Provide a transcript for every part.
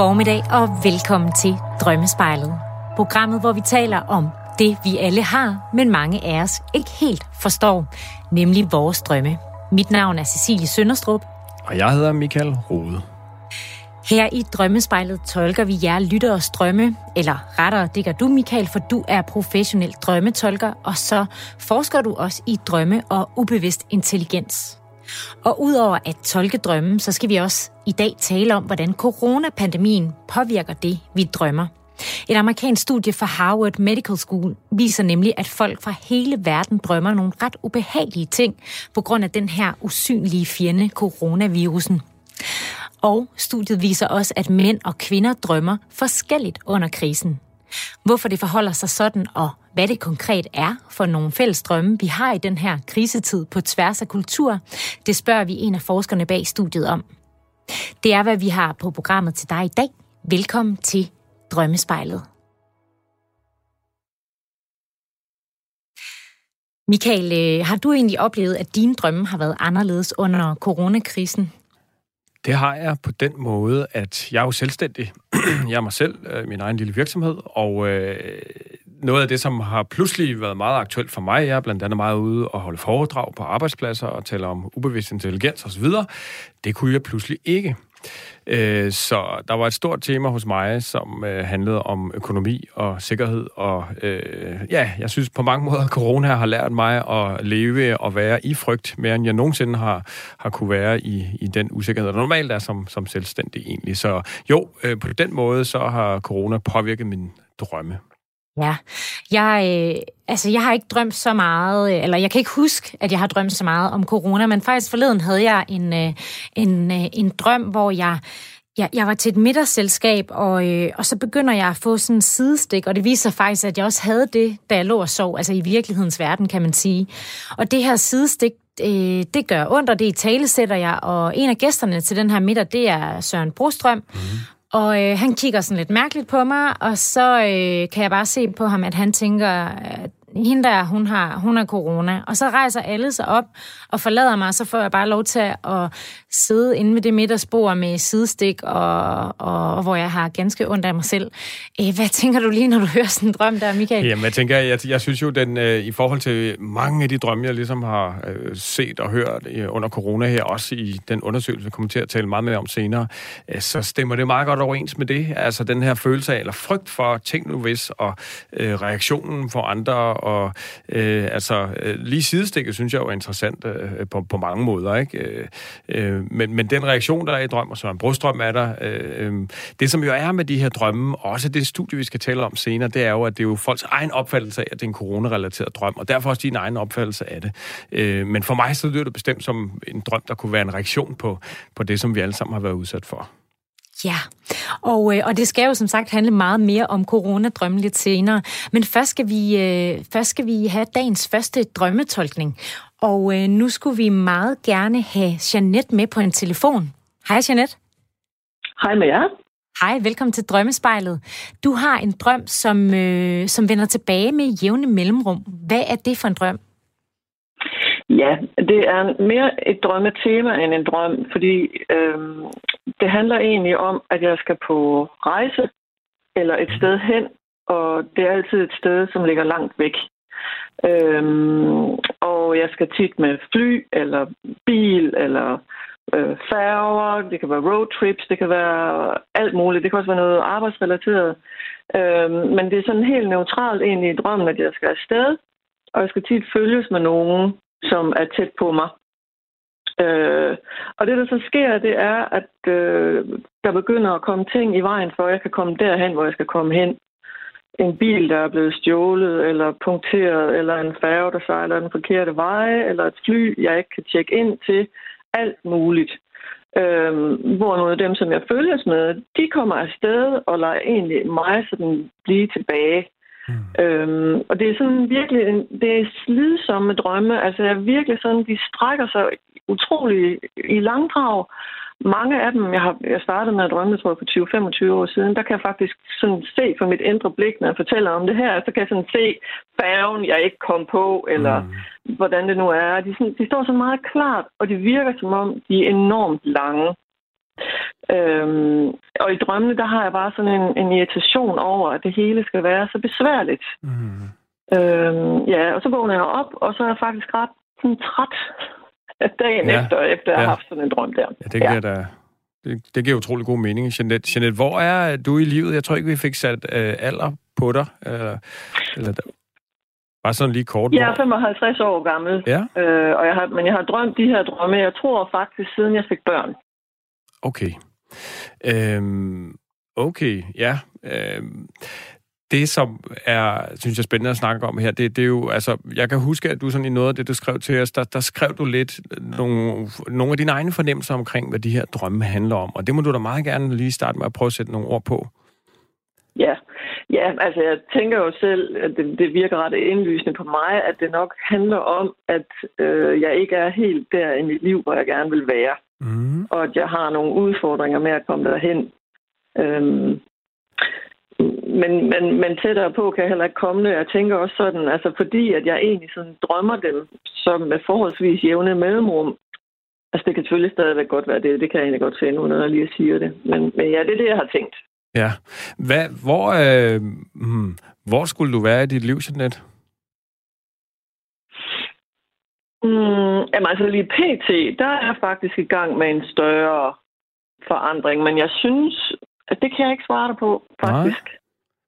Formiddag og velkommen til Drømmespejlet. Programmet, hvor vi taler om det, vi alle har, men mange af os ikke helt forstår, nemlig vores drømme. Mit navn er Cecilie Sønderstrup. Og jeg hedder Michael Rode. Her i Drømmespejlet tolker vi jer lytteres drømme, eller rettere, det gør du, Michael, for du er professionel drømmetolker, og så forsker du også i drømme og ubevidst intelligens. Og udover at tolke drømmen, så skal vi også i dag tale om, hvordan coronapandemien påvirker det, vi drømmer. Et amerikansk studie fra Harvard Medical School viser nemlig, at folk fra hele verden drømmer nogle ret ubehagelige ting på grund af den her usynlige fjende, coronavirusen. Og studiet viser også, at mænd og kvinder drømmer forskelligt under krisen. Hvorfor det forholder sig sådan, og hvad det konkret er for nogle fælles drømme, vi har i den her krisetid på tværs af kultur, det spørger vi en af forskerne bag studiet om. Det er, hvad vi har på programmet til dig i dag. Velkommen til Drømmespejlet. Michael, øh, har du egentlig oplevet, at dine drømme har været anderledes under coronakrisen? Det har jeg på den måde, at jeg er jo selvstændig. jeg er mig selv, øh, min egen lille virksomhed, og øh, noget af det, som har pludselig været meget aktuelt for mig, jeg er blandt andet meget ude og holde foredrag på arbejdspladser og tale om ubevidst intelligens osv., det kunne jeg pludselig ikke. Øh, så der var et stort tema hos mig, som øh, handlede om økonomi og sikkerhed. Og øh, ja, jeg synes på mange måder, at corona har lært mig at leve og være i frygt, mere end jeg nogensinde har, har kunne være i, i den usikkerhed, der normalt er som, som selvstændig egentlig. Så jo, øh, på den måde, så har corona påvirket min drømme. Ja, jeg, øh, altså jeg har ikke drømt så meget, øh, eller jeg kan ikke huske, at jeg har drømt så meget om corona, men faktisk forleden havde jeg en, øh, en, øh, en drøm, hvor jeg jeg, jeg var til et middagsselskab, og, øh, og så begynder jeg at få sådan en sidestik, og det viser faktisk, at jeg også havde det, da jeg lå og sov, altså i virkelighedens verden, kan man sige. Og det her sidestik, øh, det gør ondt, og det i tale sætter jeg, og en af gæsterne til den her middag, det er Søren Brostrøm, mm. Og øh, han kigger sådan lidt mærkeligt på mig, og så øh, kan jeg bare se på ham, at han tænker, at hende der, hun har, hun har corona. Og så rejser alle sig op og forlader mig, og så får jeg bare lov til at sidde inde ved det midterspor med sidestik, og, og, og hvor jeg har ganske ondt af mig selv. Øh, hvad tænker du lige, når du hører sådan en drøm der, Michael? Jamen, jeg tænker, jeg, jeg synes jo, den øh, i forhold til mange af de drømme, jeg ligesom har øh, set og hørt øh, under corona her, også i den undersøgelse, vi kommer til at tale meget mere om senere, øh, så stemmer det meget godt overens med det. Altså den her følelse af, eller frygt for ting nu hvis, og øh, reaktionen for andre, og øh, altså øh, lige sidestikket synes jeg jo er interessant øh, på, på mange måder, ikke? Øh, øh men, men den reaktion, der er i drøm, og så en brudstrøm er der, øh, øh, det som jo er med de her drømme, og også det studie, vi skal tale om senere, det er jo, at det er jo folks egen opfattelse af, at det er en coronarelateret drøm, og derfor også din egen opfattelse af det. Øh, men for mig så lyder det bestemt som en drøm, der kunne være en reaktion på, på det, som vi alle sammen har været udsat for. Ja, og, øh, og det skal jo som sagt handle meget mere om coronadrømme lidt senere. Men først skal vi, øh, først skal vi have dagens første drømmetolkning. Og øh, nu skulle vi meget gerne have Jeanette med på en telefon. Hej Jeanette. Hej med jer. Hej, velkommen til Drømmespejlet. Du har en drøm, som, øh, som vender tilbage med jævne mellemrum. Hvad er det for en drøm? Ja, det er mere et drømmetema end en drøm, fordi øh, det handler egentlig om, at jeg skal på rejse eller et sted hen, og det er altid et sted, som ligger langt væk. Øhm, og jeg skal tit med fly, eller bil, eller øh, færger, det kan være roadtrips, det kan være alt muligt. Det kan også være noget arbejdsrelateret. Øhm, men det er sådan helt neutralt egentlig i drømmen, at jeg skal afsted, og jeg skal tit følges med nogen, som er tæt på mig. Øh, og det, der så sker, det er, at øh, der begynder at komme ting i vejen for, at jeg kan komme derhen, hvor jeg skal komme hen en bil, der er blevet stjålet eller punkteret, eller en færge, der sejler den forkerte vej, eller et fly, jeg ikke kan tjekke ind til. Alt muligt. Øh, hvor nogle af dem, som jeg følges med, de kommer afsted og lader egentlig mig sådan blive tilbage. Mm. Øhm, og det er sådan virkelig, en, det er slidsomme drømme. Altså jeg virkelig sådan, de strækker sig utrolig i langdrag mange af dem, jeg har jeg startet med at drømme, tror jeg, for 20-25 år siden, der kan jeg faktisk sådan se fra mit indre blik, når jeg fortæller om det her, så kan jeg sådan se færgen, jeg ikke kom på, eller mm. hvordan det nu er. De, sådan, de står så meget klart, og det virker som om, de er enormt lange. Øhm, og i drømmene, der har jeg bare sådan en, en irritation over, at det hele skal være så besværligt. Mm. Øhm, ja, og så vågner jeg op, og så er jeg faktisk ret sådan, træt dagen ja. efter, efter ja. jeg har haft sådan en drøm der. Ja, det giver ja. da det, det giver utrolig god mening, Jeanette. Jeanette, hvor er du i livet? Jeg tror ikke, vi fik sat øh, alder på dig. Eller, eller, bare sådan lige kort. Jeg er 55 år gammel, ja. øh, og jeg har, men jeg har drømt de her drømme, jeg tror faktisk, siden jeg fik børn. Okay. Øhm, okay, ja. Øhm, det, som er, synes jeg, spændende at snakke om her, det, det er jo, altså, jeg kan huske, at du sådan i noget af det, du skrev til os, der, der skrev du lidt nogle, nogle af dine egne fornemmelser omkring, hvad de her drømme handler om, og det må du da meget gerne lige starte med at prøve at sætte nogle ord på. Ja, ja altså jeg tænker jo selv, at det, det virker ret indlysende på mig, at det nok handler om, at øh, jeg ikke er helt der i mit liv, hvor jeg gerne vil være. Mm. Og at jeg har nogle udfordringer med at komme derhen. Øhm, men, men, men tættere på kan jeg heller ikke komme det. Jeg tænker også sådan, altså fordi at jeg egentlig sådan drømmer dem som med forholdsvis jævne mellemrum. Altså det kan selvfølgelig stadigvæk godt være det. Det kan jeg egentlig godt nu, når jeg lige siger det. Men, men ja, det er det, jeg har tænkt. Ja. Hvad, hvor, øh, hmm, hvor skulle du være i dit liv, Jeanette? Mm, jamen altså lige pt, der er jeg faktisk i gang med en større forandring, men jeg synes, at det kan jeg ikke svare dig på, faktisk. Nej.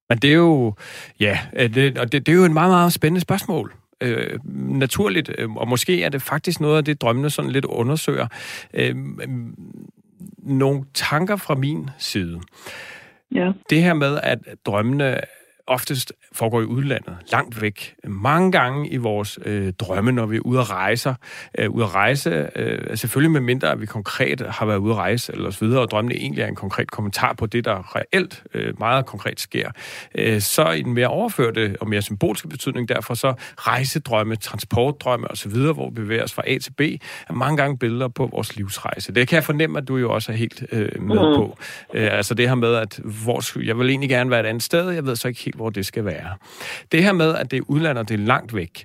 Men det er jo, ja, det, og det, det er jo en meget, meget spændende spørgsmål. Øh, naturligt, øh, og måske er det faktisk noget af det, drømmene sådan lidt undersøger. Øh, nogle tanker fra min side. Ja. Det her med, at drømmene oftest foregår i udlandet, langt væk. Mange gange i vores øh, drømme, når vi er ude at rejse. Øh, ude at rejse, øh, selvfølgelig med mindre, at vi konkret har været ude at rejse, eller så videre, og drømmene egentlig er en konkret kommentar på det, der reelt øh, meget konkret sker. Øh, så i den mere overførte og mere symbolske betydning, derfor så rejsedrømme, transportdrømme osv., hvor vi bevæger os fra A til B, er mange gange billeder på vores livsrejse. Det kan jeg fornemme, at du jo også er helt øh, med mm. på. Øh, altså det her med, at hvor, jeg vil egentlig gerne være et andet sted, jeg ved så ikke helt, hvor det skal være. Det her med, at det er udlandet, det er langt væk,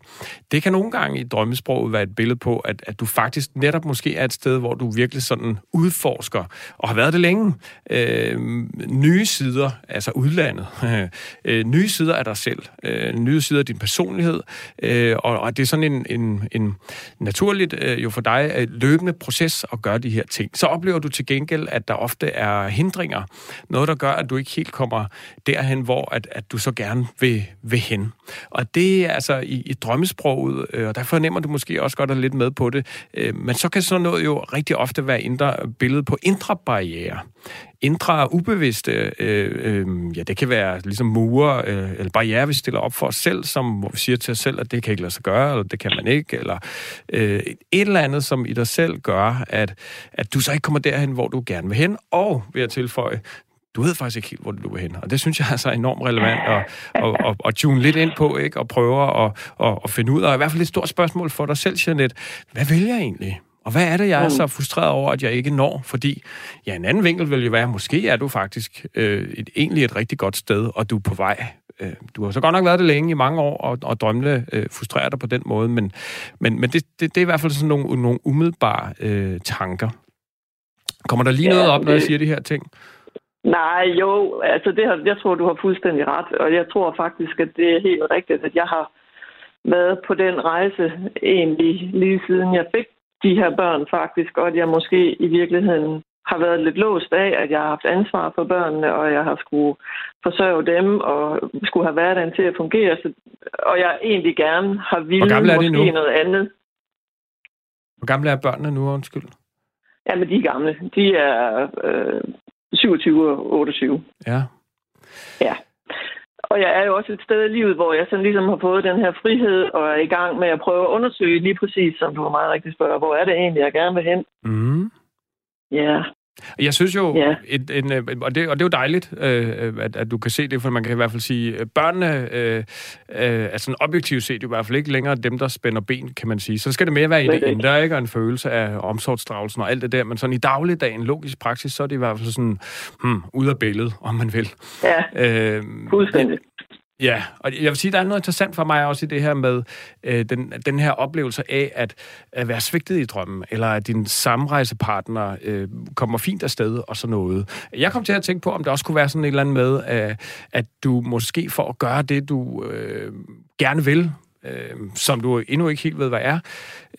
det kan nogle gange i drømmesproget være et billede på, at, at du faktisk netop måske er et sted, hvor du virkelig sådan udforsker, og har været det længe, øh, nye sider, altså udlandet, øh, nye sider af dig selv, øh, nye sider af din personlighed, øh, og, og det er sådan en, en, en naturligt øh, jo for dig øh, løbende proces at gøre de her ting. Så oplever du til gengæld, at der ofte er hindringer, noget der gør, at du ikke helt kommer derhen, hvor at, at du så gerne vil, vil hen. Og det er altså i, i drømmesproget, øh, og der fornemmer du måske også godt at lidt med på det, øh, men så kan sådan noget jo rigtig ofte være indre billede på indre barriere. Indre ubevidste, øh, øh, ja, det kan være ligesom mure øh, eller barriere, vi stiller op for os selv, som hvor vi siger til os selv, at det kan ikke lade sig gøre, eller det kan man ikke, eller øh, et eller andet, som i dig selv gør, at, at du så ikke kommer derhen, hvor du gerne vil hen, og ved at tilføje, du ved faktisk ikke helt, hvor du vil hen. Og det synes jeg altså er enormt relevant at, at, at, at tune lidt ind på, ikke? og prøve at, at, at finde ud af. I hvert fald et stort spørgsmål for dig selv, Jeanette. Hvad vil jeg egentlig? Og hvad er det, jeg er så frustreret over, at jeg ikke når? Fordi, ja, en anden vinkel vil jo være, måske er du faktisk øh, et, egentlig et rigtig godt sted, og du er på vej. Øh, du har så godt nok været det længe i mange år, og, og drømmene øh, frustrerer dig på den måde, men, men, men det, det, det er i hvert fald sådan nogle, nogle umiddelbare øh, tanker. Kommer der lige ja, noget op, når jeg siger de her ting? Nej, jo, altså det har, jeg tror, du har fuldstændig ret, og jeg tror faktisk, at det er helt rigtigt, at jeg har været på den rejse egentlig lige siden jeg fik de her børn faktisk, og at jeg måske i virkeligheden har været lidt låst af, at jeg har haft ansvar for børnene, og jeg har skulle forsørge dem, og skulle have hverdagen til at fungere, så, og jeg egentlig gerne har ville måske nu? noget andet. Hvor gamle er børnene nu, undskyld? Ja, men de er gamle. De er øh, 27 og 28. Ja. Ja. Og jeg er jo også et sted i livet, hvor jeg sådan ligesom har fået den her frihed, og er i gang med at prøve at undersøge lige præcis, som du var meget rigtig spørger, hvor er det egentlig, jeg gerne vil hen? Mm. Ja. Jeg synes jo, ja. et, en, øh, og, det, og det er jo dejligt, øh, at, at du kan se det, for man kan i hvert fald sige, at børnene øh, øh, er sådan objektivt set i hvert fald ikke længere dem, der spænder ben, kan man sige. Så skal det mere være i det indre, ikke? Og en følelse af omsorgsdragelsen og alt det der, men sådan i dagligdagen, logisk praksis, så er det i hvert fald sådan, hmm, ud af billedet, om man vil. Ja, øh, fuldstændig. Ja, og jeg vil sige, der er noget interessant for mig også i det her med øh, den, den her oplevelse af at, at være svigtet i drømmen, eller at din samrejsepartner øh, kommer fint afsted og sådan noget. Jeg kom til at tænke på, om det også kunne være sådan et eller andet med, at, at du måske for at gøre det, du øh, gerne vil, øh, som du endnu ikke helt ved, hvad er,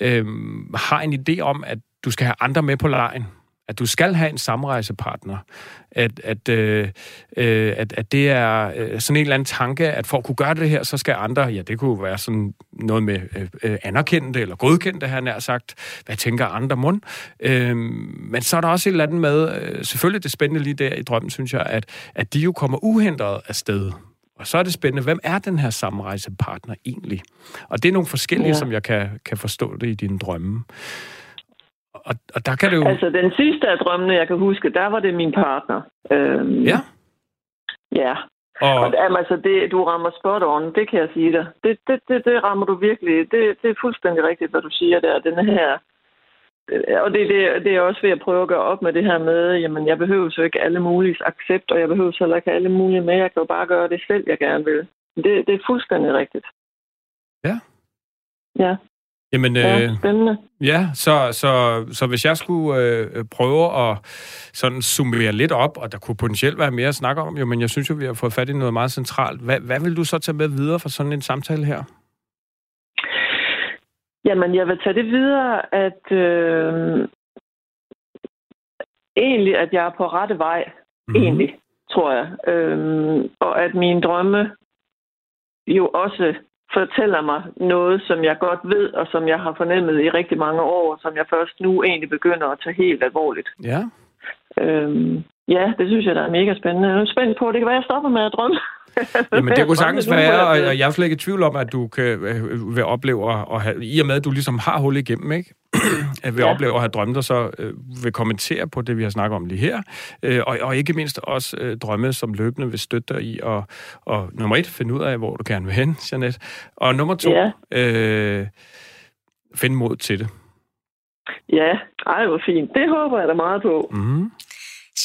øh, har en idé om, at du skal have andre med på lejen at du skal have en samrejsepartner. At, at, øh, øh, at, at det er øh, sådan en eller anden tanke, at for at kunne gøre det her, så skal andre, ja, det kunne være sådan noget med øh, øh anerkendte eller godkendte, han nær sagt. Hvad tænker andre mund? Øh, men så er der også et eller andet med, øh, selvfølgelig det spændende lige der i drømmen, synes jeg, at, at de jo kommer uhindret af sted. Og så er det spændende, hvem er den her samrejsepartner egentlig? Og det er nogle forskellige, ja. som jeg kan, kan forstå det i dine drømme. Og, og der kan det jo... Altså, den sidste af drømmene, jeg kan huske, der var det min partner. Øhm, ja? Ja. Og, og altså, det, du rammer spot on, det kan jeg sige dig. Det, det, det, det rammer du virkelig. Det, det er fuldstændig rigtigt, hvad du siger der. Den her... Og det, det, det er også ved at prøve at gøre op med det her med, jamen, jeg behøver så ikke alle mulige accept, og jeg behøver så heller ikke alle mulige med. Jeg kan jo bare gøre det selv, jeg gerne vil. Det, det er fuldstændig rigtigt. Ja. Ja. Jamen, ja, øh, spændende. Ja, så, så, så hvis jeg skulle øh, prøve at sådan summere lidt op, og der kunne potentielt være mere at snakke om, jo, men jeg synes jo, vi har fået fat i noget meget centralt. Hvad, hvad vil du så tage med videre fra sådan en samtale her? Jamen, jeg vil tage det videre, at øh, egentlig, at jeg er på rette vej. Mm-hmm. Egentlig, tror jeg. Øh, og at mine drømme jo også fortæller mig noget, som jeg godt ved, og som jeg har fornemmet i rigtig mange år, og som jeg først nu egentlig begynder at tage helt alvorligt. Ja. Øhm, ja, det synes jeg, der er mega spændende. Jeg er spændt på, det kan være, at jeg stopper med at drømme. Jamen, det kunne sagtens være, og jeg er slet ikke i tvivl om, at du kan, øh, vil opleve, at have, i og med, at du ligesom har hul igennem, ikke? at vil ja. opleve at have drømme, der så øh, vil kommentere på det, vi har snakket om lige her, øh, og, og ikke mindst også øh, drømme, som løbende vil støtte dig i, og, og nummer et, finde ud af, hvor du gerne vil hen, Jeanette, og nummer to, ja. øh, finde mod til det. Ja, ej, hvor fint. Det håber jeg da meget på. Mm-hmm.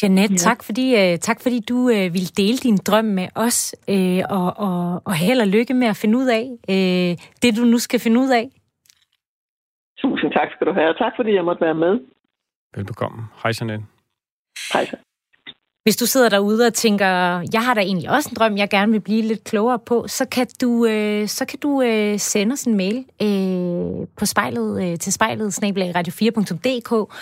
Jeanette, ja. tak, fordi, uh, tak fordi du uh, ville dele din drøm med os, uh, og, og, og held og lykke med at finde ud af uh, det, du nu skal finde ud af. Tusind tak skal du have, og tak fordi jeg måtte være med. Velbekomme. Hej Jeanette. Hej hvis du sidder derude og tænker, jeg har da egentlig også en drøm, jeg gerne vil blive lidt klogere på, så kan du, øh, så kan du øh, sende os en mail øh, på spejlet, øh, til spejlet radio4.dk.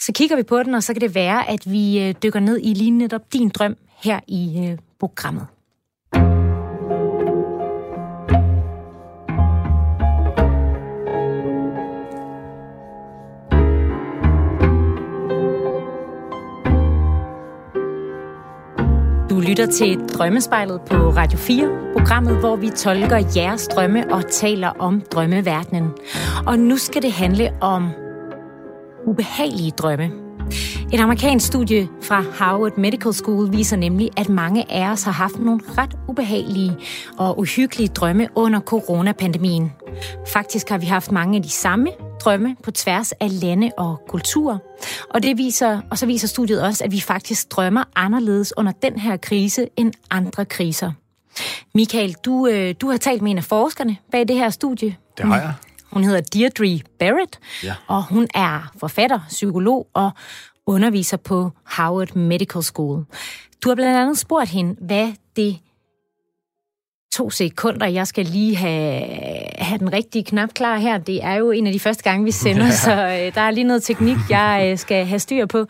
Så kigger vi på den, og så kan det være, at vi øh, dykker ned i lige netop din drøm her i øh, programmet. Lytter til Drømmespejlet på Radio 4, programmet, hvor vi tolker jeres drømme og taler om drømmeverdenen. Og nu skal det handle om ubehagelige drømme. Et amerikansk studie fra Harvard Medical School viser nemlig, at mange af os har haft nogle ret ubehagelige og uhyggelige drømme under coronapandemien. Faktisk har vi haft mange af de samme drømme på tværs af lande og kulturer. Og, det viser, og så viser studiet også, at vi faktisk drømmer anderledes under den her krise end andre kriser. Michael, du, øh, du har talt med en af forskerne bag det her studie. Det har jeg. Hun hedder Deirdre Barrett, ja. og hun er forfatter, psykolog og underviser på Harvard Medical School. Du har blandt andet spurgt hende, hvad det to sekunder. Jeg skal lige have, have den rigtige knap klar her. Det er jo en af de første gange, vi sender, ja. så øh, der er lige noget teknik, jeg øh, skal have styr på.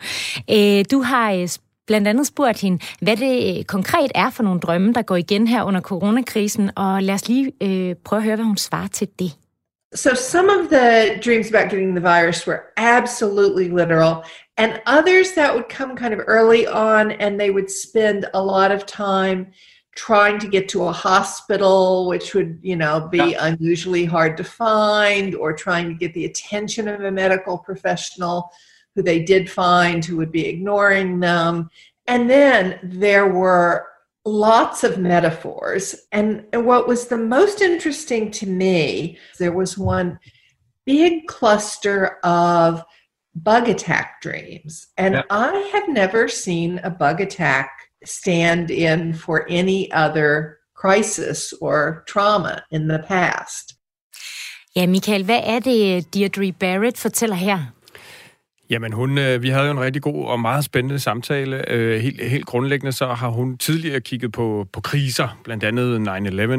Øh, du har øh, blandt andet spurgt hende, hvad det øh, konkret er for nogle drømme, der går igen her under coronakrisen, og lad os lige øh, prøve at høre, hvad hun svarer til det. So some of the dreams about getting the virus were absolutely literal, and others that would come kind of early on, and they would spend a lot of time trying to get to a hospital, which would, you know, be yeah. unusually hard to find, or trying to get the attention of a medical professional who they did find who would be ignoring them. And then there were lots of metaphors. And what was the most interesting to me, there was one big cluster of bug attack dreams. And yeah. I have never seen a bug attack stand in for any other crisis or trauma in the past. Ja, Michael, hvad er det, Deirdre Barrett fortæller her? Jamen, hun, øh, vi havde jo en rigtig god og meget spændende samtale. Øh, helt, helt grundlæggende så har hun tidligere kigget på, på kriser, blandt andet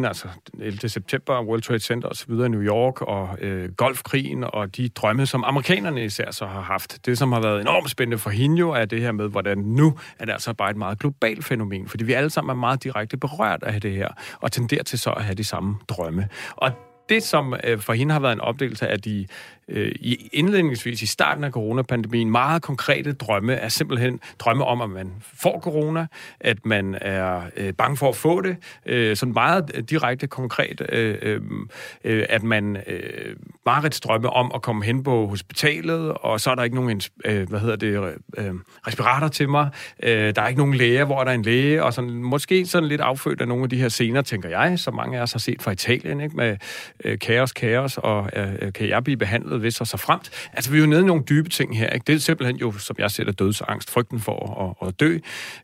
9-11, altså 11. september, World Trade Center osv. i New York, og øh, golfkrigen, og de drømme, som amerikanerne især så har haft. Det, som har været enormt spændende for hende jo, er det her med, hvordan nu er det altså bare et meget globalt fænomen, fordi vi alle sammen er meget direkte berørt af det her, og tenderer til så at have de samme drømme. Og det, som øh, for hende har været en opdagelse af de øh, i indledningsvis i starten af coronapandemien meget konkrete drømme er simpelthen drømme om, at man får corona, at man er øh, bange for at få det, øh, sådan meget direkte konkret, øh, øh, øh at man øh, meget drømme om at komme hen på hospitalet, og så er der ikke nogen øh, hvad hedder det, øh, respirator til mig, øh, der er ikke nogen læge, hvor der er en læge, og sådan, måske sådan lidt affødt af nogle af de her scener, tænker jeg, som mange af os har set fra Italien, ikke? med øh, kaos, kaos, og øh, kan jeg blive behandlet hvis og så fremt. Altså, vi er jo nede i nogle dybe ting her. Ikke? Det er simpelthen jo, som jeg ser det, dødsangst, frygten for at, at dø.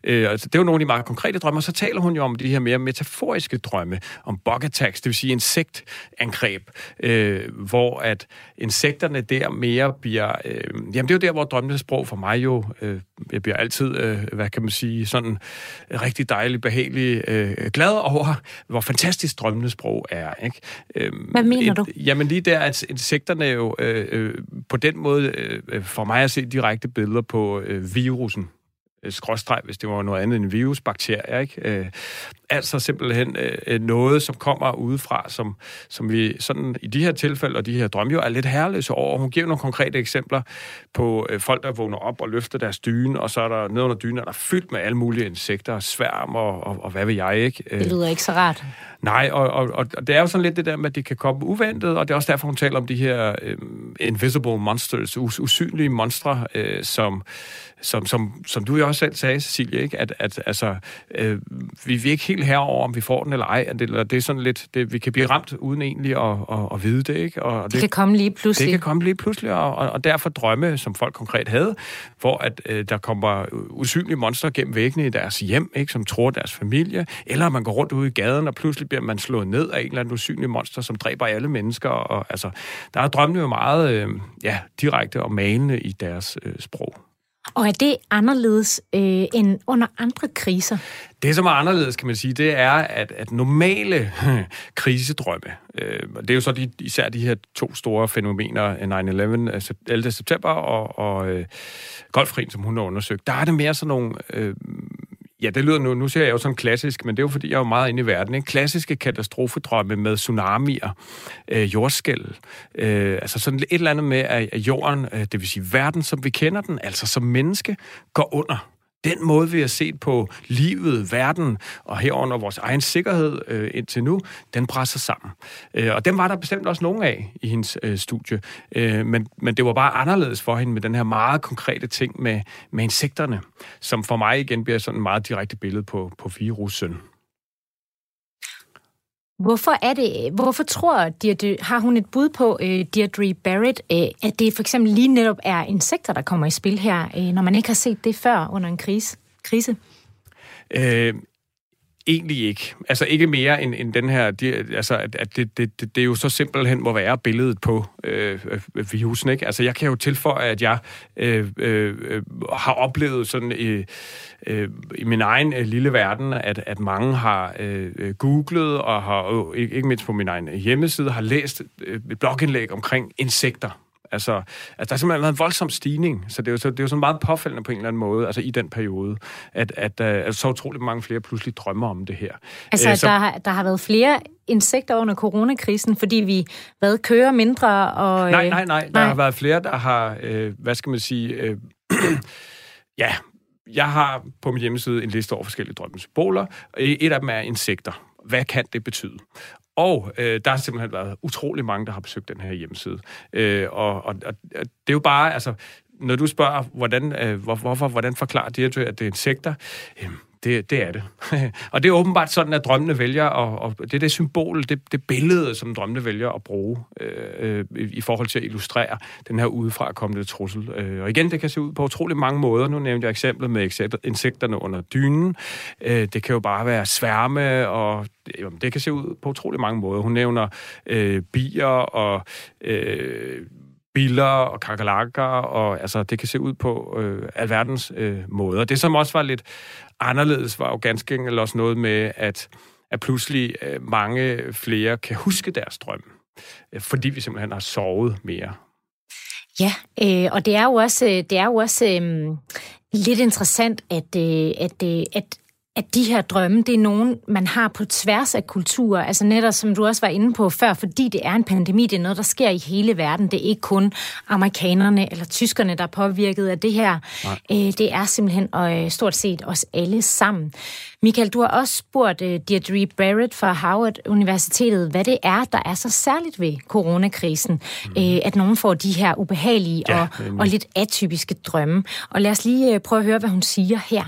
Øh, altså, det er jo nogle af de meget konkrete drømme, og så taler hun jo om de her mere metaforiske drømme, om bug attacks, det vil sige insektangreb, øh, hvor at insekterne der mere bliver... Øh, jamen, det er jo der, hvor drømmenes sprog for mig jo øh, jeg bliver altid, øh, hvad kan man sige, sådan rigtig dejlig, behagelig, øh, glad over, hvor fantastisk drømmenes sprog er. Ikke? Øh, hvad mener et, du? Jamen lige der, at insekterne jo øh, øh, på den måde, øh, for mig at se direkte billeder på øh, virusen, øh, skråstreg, hvis det var noget andet end virus, bakterier, ikke? Øh, altså simpelthen øh, noget, som kommer udefra, som, som vi sådan i de her tilfælde og de her drømme jo er lidt herreløse over. Hun giver nogle konkrete eksempler på øh, folk, der vågner op og løfter deres dyne, og så er der nede under dynen, der er fyldt med alle mulige insekter, sværm og, og, og hvad ved jeg, ikke? Det lyder ikke så rart. Nej, og, og, og det er jo sådan lidt det der med, at det kan komme uventet, og det er også derfor, hun taler om de her øh, invisible monsters, us, usynlige monstre, øh, som, som, som, som du jo også selv sagde, Cecilie, ikke? At, at altså, øh, vi, vi er ikke helt herover, om vi får den eller ej. Det, eller det er sådan lidt, det, vi kan blive ramt uden egentlig at, at, at vide det, ikke? Og det, det kan komme lige pludselig. Det kan komme lige pludselig, og, og, og derfor drømme, som folk konkret havde, hvor at øh, der kommer usynlige monstre gennem væggene i deres hjem, ikke? Som tror deres familie, eller man går rundt ude i gaden, og pludselig bliver man slået ned af en eller anden usynlig monster, som dræber alle mennesker. Og, altså, der er drømmene jo meget øh, ja, direkte og malende i deres øh, sprog. Og er det anderledes øh, end under andre kriser? Det, som er anderledes, kan man sige, det er, at, at normale krisedrømme, øh, det er jo så de, især de her to store fænomener, øh, 9-11, 11. Altså september og, og øh, golfkrigen, som hun har undersøgt, der er det mere sådan nogle øh, Ja, det lyder nu, nu ser jeg jo sådan klassisk, men det er jo fordi, jeg er jo meget inde i verden. Ikke? Klassiske katastrofedrømme med tsunamier, øh, jordskæld, øh, altså sådan et eller andet med, at jorden, øh, det vil sige verden, som vi kender den, altså som menneske, går under den måde, vi har set på livet, verden og herunder vores egen sikkerhed øh, indtil nu, den presser sammen. Øh, og den var der bestemt også nogen af i hendes øh, studie. Øh, men, men det var bare anderledes for hende med den her meget konkrete ting med, med insekterne, som for mig igen bliver sådan et meget direkte billede på, på virussen. Hvorfor er det, øh, hvorfor tror Deirdre, har hun et bud på, øh, Deirdre Barrett, øh, at det for eksempel lige netop er insekter, der kommer i spil her, øh, når man ikke har set det før under en krise? krise? Øh, egentlig ikke. Altså ikke mere end, end den her, de, altså at, at det, det, det, det er jo så simpelthen må være billedet på øh, øh, virusen, ikke? Altså jeg kan jo tilføje, at jeg øh, øh, har oplevet sådan i, øh, i min egen øh, lille verden, at, at mange har øh, googlet og har, øh, ikke mindst på min egen hjemmeside, har læst øh, et blogindlæg omkring insekter Altså, altså, der har simpelthen været en voldsom stigning, så det er jo, så, det er jo sådan meget påfældende på en eller anden måde, altså i den periode, at, at, at, at så utroligt mange flere pludselig drømmer om det her. Altså, Æ, så, der, har, der har været flere insekter under coronakrisen, fordi vi hvad, kører mindre? Og, nej, nej, nej. Der nej. har været flere, der har, øh, hvad skal man sige, øh, ja, jeg har på min hjemmeside en liste over forskellige drømmesymboler. Et af dem er insekter. Hvad kan det betyde? Og øh, der har simpelthen været utrolig mange, der har besøgt den her hjemmeside. Øh, og, og, og det er jo bare, altså, når du spørger, hvordan, øh, hvor, hvorfor, hvordan forklarer de, at det er insekter, øh, det, det er det. og det er åbenbart sådan, at drømmene vælger, og, og det er det symbol, det, det billede, som drømmene vælger at bruge øh, øh i forhold til at illustrere den her udefra kommende trussel. Øh, og igen, det kan se ud på utrolig mange måder. Nu nævnte jeg eksemplet med insekterne under dynen. Øh, det kan jo bare være sværme, og det, det kan se ud på utrolig mange måder. Hun nævner øh, bier og... Øh, biller og kakalakker, og altså, det kan se ud på øh, alverdens øh, måder. Det, som også var lidt anderledes, var jo ganske enkelt også noget med, at, at pludselig øh, mange flere kan huske deres drøm, øh, fordi vi simpelthen har sovet mere. Ja, øh, og det er jo også, øh, det er jo også øh, lidt interessant, at, øh, at, øh, at at de her drømme, det er nogen, man har på tværs af kulturer. Altså netop, som du også var inde på før, fordi det er en pandemi, det er noget, der sker i hele verden. Det er ikke kun amerikanerne eller tyskerne, der er påvirket af det her. Øh, det er simpelthen og, øh, stort set os alle sammen. Michael, du har også spurgt uh, Deirdre Barrett fra Harvard Universitetet, hvad det er, der er så særligt ved coronakrisen, mm. at nogen får de her ubehagelige ja, og, og lidt atypiske drømme. Og lad os lige uh, prøve at høre, hvad hun siger her.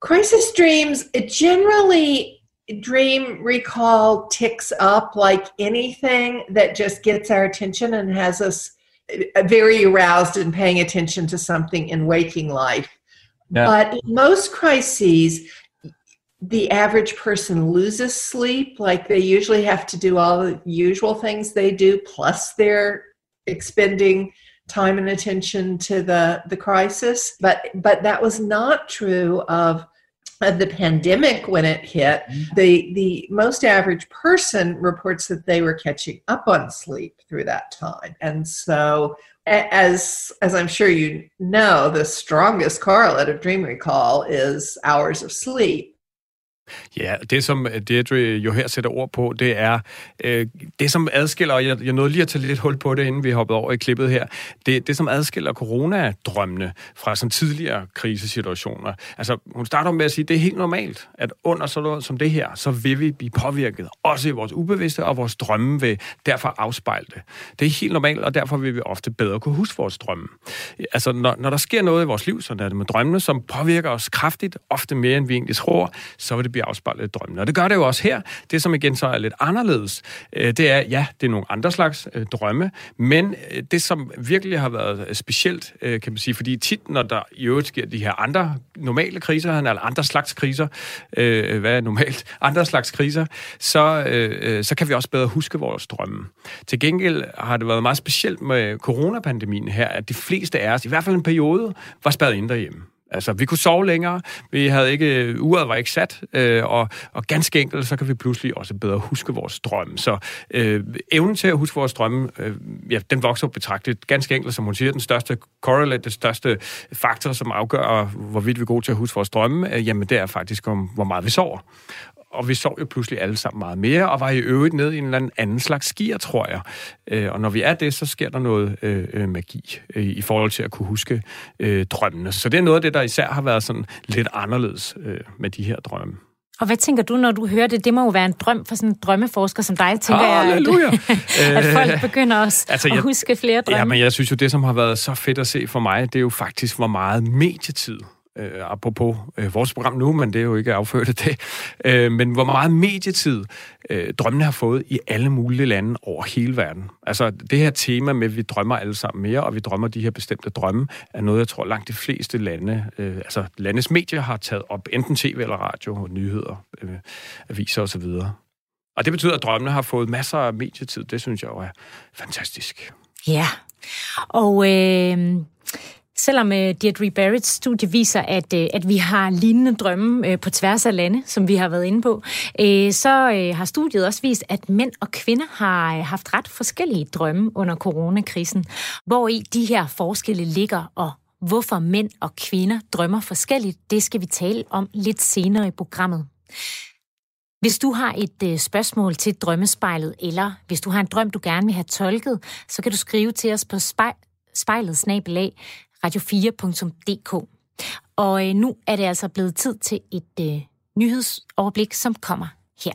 Crisis dreams generally dream recall ticks up like anything that just gets our attention and has us uh, very aroused and paying attention to something in waking life. Yeah. But in most crises, the average person loses sleep. Like they usually have to do all the usual things they do, plus they're expending time and attention to the the crisis. But but that was not true of of the pandemic when it hit. Mm-hmm. the the most average person reports that they were catching up on sleep through that time. And so as as i'm sure you know the strongest correlate of dream recall is hours of sleep Ja, det som øh, Deirdre øh, jo her sætter ord på, det er øh, det, som adskiller, og jeg, jeg nåede lige at tage lidt hul på det, inden vi hoppede over i klippet her, det, det som adskiller coronadrømmene fra sådan tidligere krisesituationer. Altså, hun starter med at sige, at det er helt normalt, at under sådan noget som det her, så vil vi blive påvirket, også i vores ubevidste, og vores drømme vil derfor afspejle det. Det er helt normalt, og derfor vil vi ofte bedre kunne huske vores drømme. Altså, når, når der sker noget i vores liv, så er det med drømmene, som påvirker os kraftigt, ofte mere end vi egentlig tror, så vil det bliver afspejlet i drømmene. Og det gør det jo også her. Det, som igen så er lidt anderledes, øh, det er, ja, det er nogle andre slags øh, drømme, men øh, det, som virkelig har været specielt, kan man sige, fordi tit, når der i øvrigt sker de her andre normale kriser, eller andre slags kriser, hvad er normalt, andre slags kriser, så, så kan vi også bedre huske vores drømme. Til gengæld har det været meget specielt med coronapandemien her, at de fleste af os, i hvert fald en periode, var spadet ind derhjemme. Altså, vi kunne sove længere, vi havde ikke, øh, uret var ikke sat, øh, og, og ganske enkelt, så kan vi pludselig også bedre huske vores drømme. Så øh, evnen til at huske vores drømme, øh, ja, den vokser betragteligt. Ganske enkelt, som hun siger, den største correlate, den største faktor, som afgør, hvorvidt vi er gode til at huske vores drømme, øh, jamen det er faktisk om, hvor meget vi sover og vi sov jo pludselig alle sammen meget mere, og var i øvrigt nede i en eller anden slags skier, tror jeg. Øh, og når vi er det, så sker der noget øh, øh, magi øh, i forhold til at kunne huske øh, drømmene. Så det er noget af det, der især har været sådan lidt anderledes øh, med de her drømme. Og hvad tænker du, når du hører det? Det må jo være en drøm for sådan en drømmeforsker som dig, tænker Halleluja. jeg, at, at folk begynder også altså, jeg, at huske flere drømme. Ja, men jeg synes jo, det, som har været så fedt at se for mig, det er jo faktisk, hvor meget medietid øh, apropos øh, vores program nu, men det er jo ikke afført af det, øh, men hvor meget medietid øh, drømmene har fået i alle mulige lande over hele verden. Altså det her tema med, at vi drømmer alle sammen mere, og vi drømmer de her bestemte drømme, er noget, jeg tror langt de fleste lande, øh, altså landets medier har taget op, enten tv eller radio, nyheder, øh, aviser osv. Og det betyder, at drømmene har fået masser af medietid. Det synes jeg jo er fantastisk. Ja, og øh, Selvom øh, Deirdre Barretts studie viser, at, øh, at vi har lignende drømme øh, på tværs af lande, som vi har været inde på, øh, så øh, har studiet også vist, at mænd og kvinder har øh, haft ret forskellige drømme under coronakrisen. Hvor i de her forskelle ligger, og hvorfor mænd og kvinder drømmer forskelligt, det skal vi tale om lidt senere i programmet. Hvis du har et øh, spørgsmål til drømmespejlet, eller hvis du har en drøm, du gerne vil have tolket, så kan du skrive til os på spejl spejlet snabelag radio4.dk. Og øh, nu er det altså blevet tid til et øh, nyhedsoverblik, som kommer her.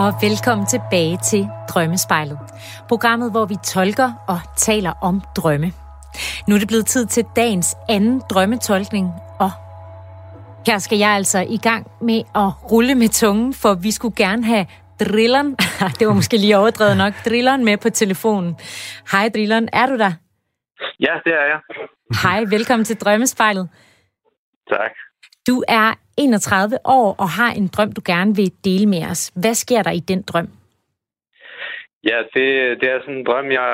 Og velkommen tilbage til Drømmespejlet. Programmet, hvor vi tolker og taler om drømme. Nu er det blevet tid til dagens anden drømmetolkning, og her skal jeg altså i gang med at rulle med tungen, for vi skulle gerne have drilleren, det var måske lige overdrevet nok, drilleren med på telefonen. Hej drilleren, er du der? Ja, det er jeg. Hej, velkommen til Drømmespejlet. Tak. Du er 31 år og har en drøm, du gerne vil dele med os. Hvad sker der i den drøm? Ja, det, det er sådan en drøm, jeg,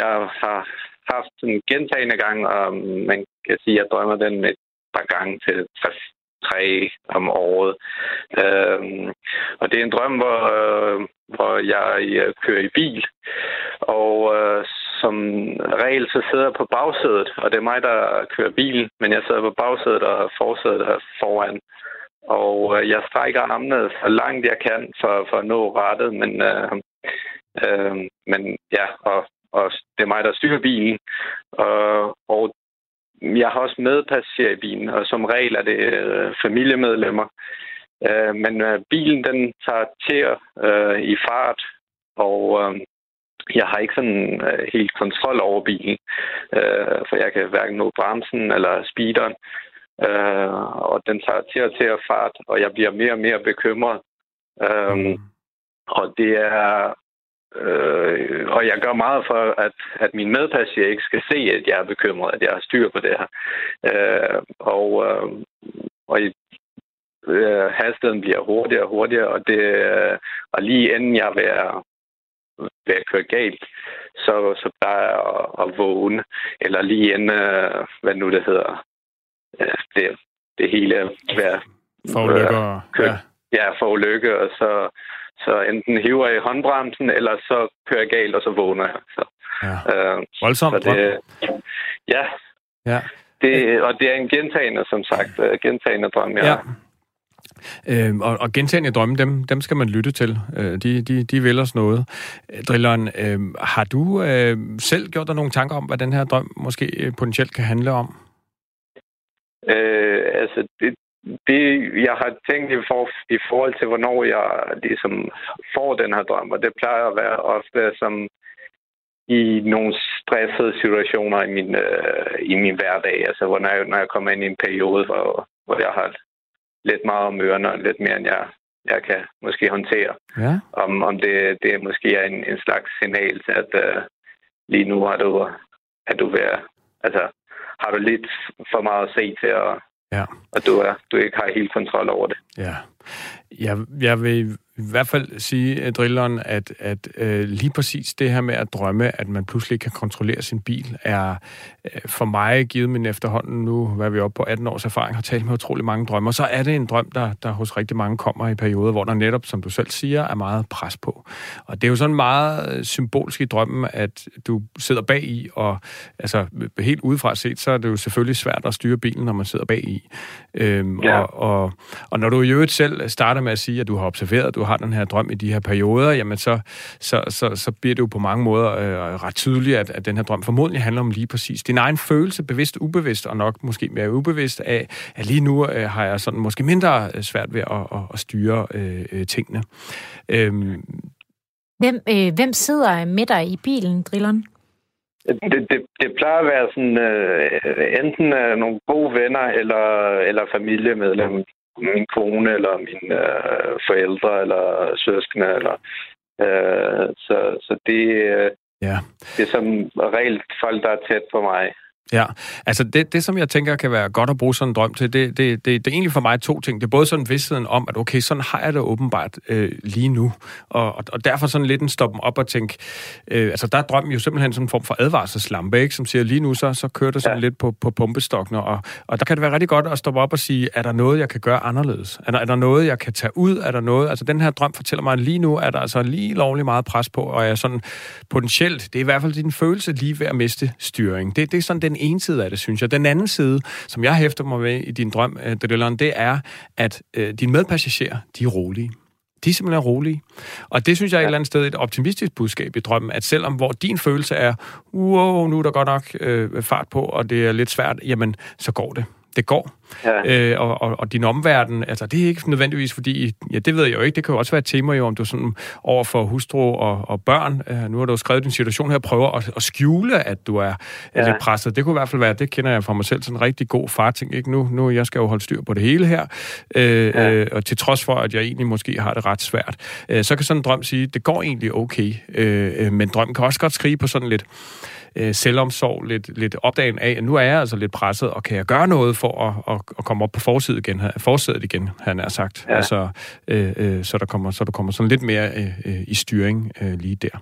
jeg har haft en gentagende gang, og man kan sige, at jeg drømmer den et par gange til tre om året. Øhm, og det er en drøm, hvor, øh, hvor jeg, jeg kører i bil, og øh, som regel så sidder jeg på bagsædet, og det er mig, der kører bilen, men jeg sidder på bagsædet og forsædet her foran. Og øh, jeg strækker armene så langt jeg kan for, for at nå rettet, men, øh, øh, men ja, og, og det er mig, der styrer bilen. Og, og jeg har også medpassager i bilen, og som regel er det øh, familiemedlemmer. Øh, men øh, bilen, den tager til øh, i fart, og øh, jeg har ikke sådan øh, helt kontrol over bilen, øh, for jeg kan hverken nå bremsen eller speederen. Øh, og den tager til og til at fart, og jeg bliver mere og mere bekymret. Øh, mm. Og det er Øh, og jeg gør meget for, at, at min medpassager ikke skal se, at jeg er bekymret, at jeg har styr på det her. Øh, og øh, og i, øh, hastigheden bliver hurtigere og hurtigere, og, det, øh, og lige inden jeg vil, vil køre galt, så, så plejer jeg at, at vågne, eller lige inden, øh, hvad nu det hedder, øh, det, det hele være... For ulykke, øh, ja. Ja, for ulykke, og så så enten hiver jeg i håndbremsen, eller så kører jeg galt, og så vågner jeg. Så, ja. øh, Voldsomt. Så det, ja. ja. Det, og det er en gentagende, som sagt, uh, gentagende drøm, jeg ja. Øh, og, og gentagende drømme, dem, dem skal man lytte til. Øh, de, de, de vil os noget. Drilleren, øh, har du øh, selv gjort dig nogle tanker om, hvad den her drøm måske øh, potentielt kan handle om? Øh, altså, det, det, jeg har tænkt i, for, i forhold til, hvornår jeg ligesom får den her drøm, og det plejer at være ofte som i nogle stressede situationer i min, øh, i min hverdag. Altså, hvor når jeg, når jeg kommer ind i en periode, hvor, hvor jeg har lidt meget om ørerne, og lidt mere, end jeg, jeg kan måske håndtere. Ja. Om, om det, det måske er en, en slags signal til, at uh, lige nu har du, at du ved, altså, har du lidt for meget at se til at Ja. Og du, er, du ikke har helt kontrol over det. Ja. Jeg, jeg vil i hvert fald sige, øh, drilleren, at, at øh, lige præcis det her med at drømme, at man pludselig kan kontrollere sin bil, er øh, for mig givet min efterhånden nu, hvad vi oppe på 18 års erfaring, har talt med utrolig mange drømmer, så er det en drøm, der, der hos rigtig mange kommer i perioder, hvor der netop, som du selv siger, er meget pres på. Og det er jo sådan meget øh, symbolsk i drømmen, at du sidder bag i, og altså helt udefra set, så er det jo selvfølgelig svært at styre bilen, når man sidder bag i. Øhm, ja. og, og, og når du i øvrigt selv starter med at sige, at du har observeret, du har den her drøm i de her perioder, jamen så, så, så, så bliver det jo på mange måder øh, ret tydeligt, at, at den her drøm formodentlig handler om lige præcis din egen følelse, bevidst, ubevidst, og nok måske mere ubevidst af, at lige nu øh, har jeg sådan måske mindre øh, svært ved at, at, at styre øh, øh, tingene. Øhm. Hvem, øh, hvem sidder med dig i bilen, Drilleren? Det, det, det plejer at være sådan, øh, enten øh, nogle gode venner eller, eller familiemedlemmer min kone eller mine øh, forældre eller søskende. Eller, øh, så, så det, øh, ja. det er som regel folk, der er tæt på mig. Ja, altså det, det, som jeg tænker kan være godt at bruge sådan en drøm til, det, det, det, det er egentlig for mig to ting. Det er både sådan vidstheden om, at okay, sådan har jeg det åbenbart øh, lige nu, og, og, og derfor sådan lidt en stoppen op og tænke, øh, altså der er drømmen jo simpelthen sådan en form for advarselslampe, ikke, som siger, lige nu så, så kører det sådan ja. lidt på, på pumpestokkene, og, og der kan det være rigtig godt at stoppe op og sige, er der noget, jeg kan gøre anderledes? Er der, er der noget, jeg kan tage ud? Er der noget, altså den her drøm fortæller mig, at lige nu er der altså lige lovlig meget pres på, og jeg er sådan potentielt, det er i hvert fald din følelse lige ved at miste styring. Det, det er sådan den ene side af det, synes jeg. Den anden side, som jeg hæfter mig med i din drøm, øh, Drilleren, det er, at øh, dine medpassagerer, de er rolige. De er simpelthen rolige. Og det synes jeg er et eller andet sted et optimistisk budskab i drømmen, at selvom hvor din følelse er, wow, nu er der godt nok øh, fart på, og det er lidt svært, jamen, så går det. Det går. Ja. Øh, og, og, og din omverden, altså det er ikke nødvendigvis fordi, ja det ved jeg jo ikke, det kan jo også være et tema jo, om du sådan over for hustru og, og børn, øh, nu har du jo skrevet din situation her, prøver at, at skjule, at du er, ja. lidt presset. Det kunne i hvert fald være, det kender jeg fra mig selv, sådan en rigtig god far-ting, ikke? Nu, nu jeg skal jo holde styr på det hele her, øh, ja. øh, og til trods for, at jeg egentlig måske har det ret svært, øh, så kan sådan en drøm sige, det går egentlig okay, øh, øh men drømmen kan også godt skrige på sådan lidt, øh, selvomsorg, lidt, lidt opdagen af, at nu er jeg altså lidt presset, og kan jeg gøre noget for at, at, at komme op på forsiden igen, forsædet igen, han er sagt. Ja. Altså, øh, øh, så, der kommer, så der kommer sådan lidt mere øh, øh, i styring øh, lige der.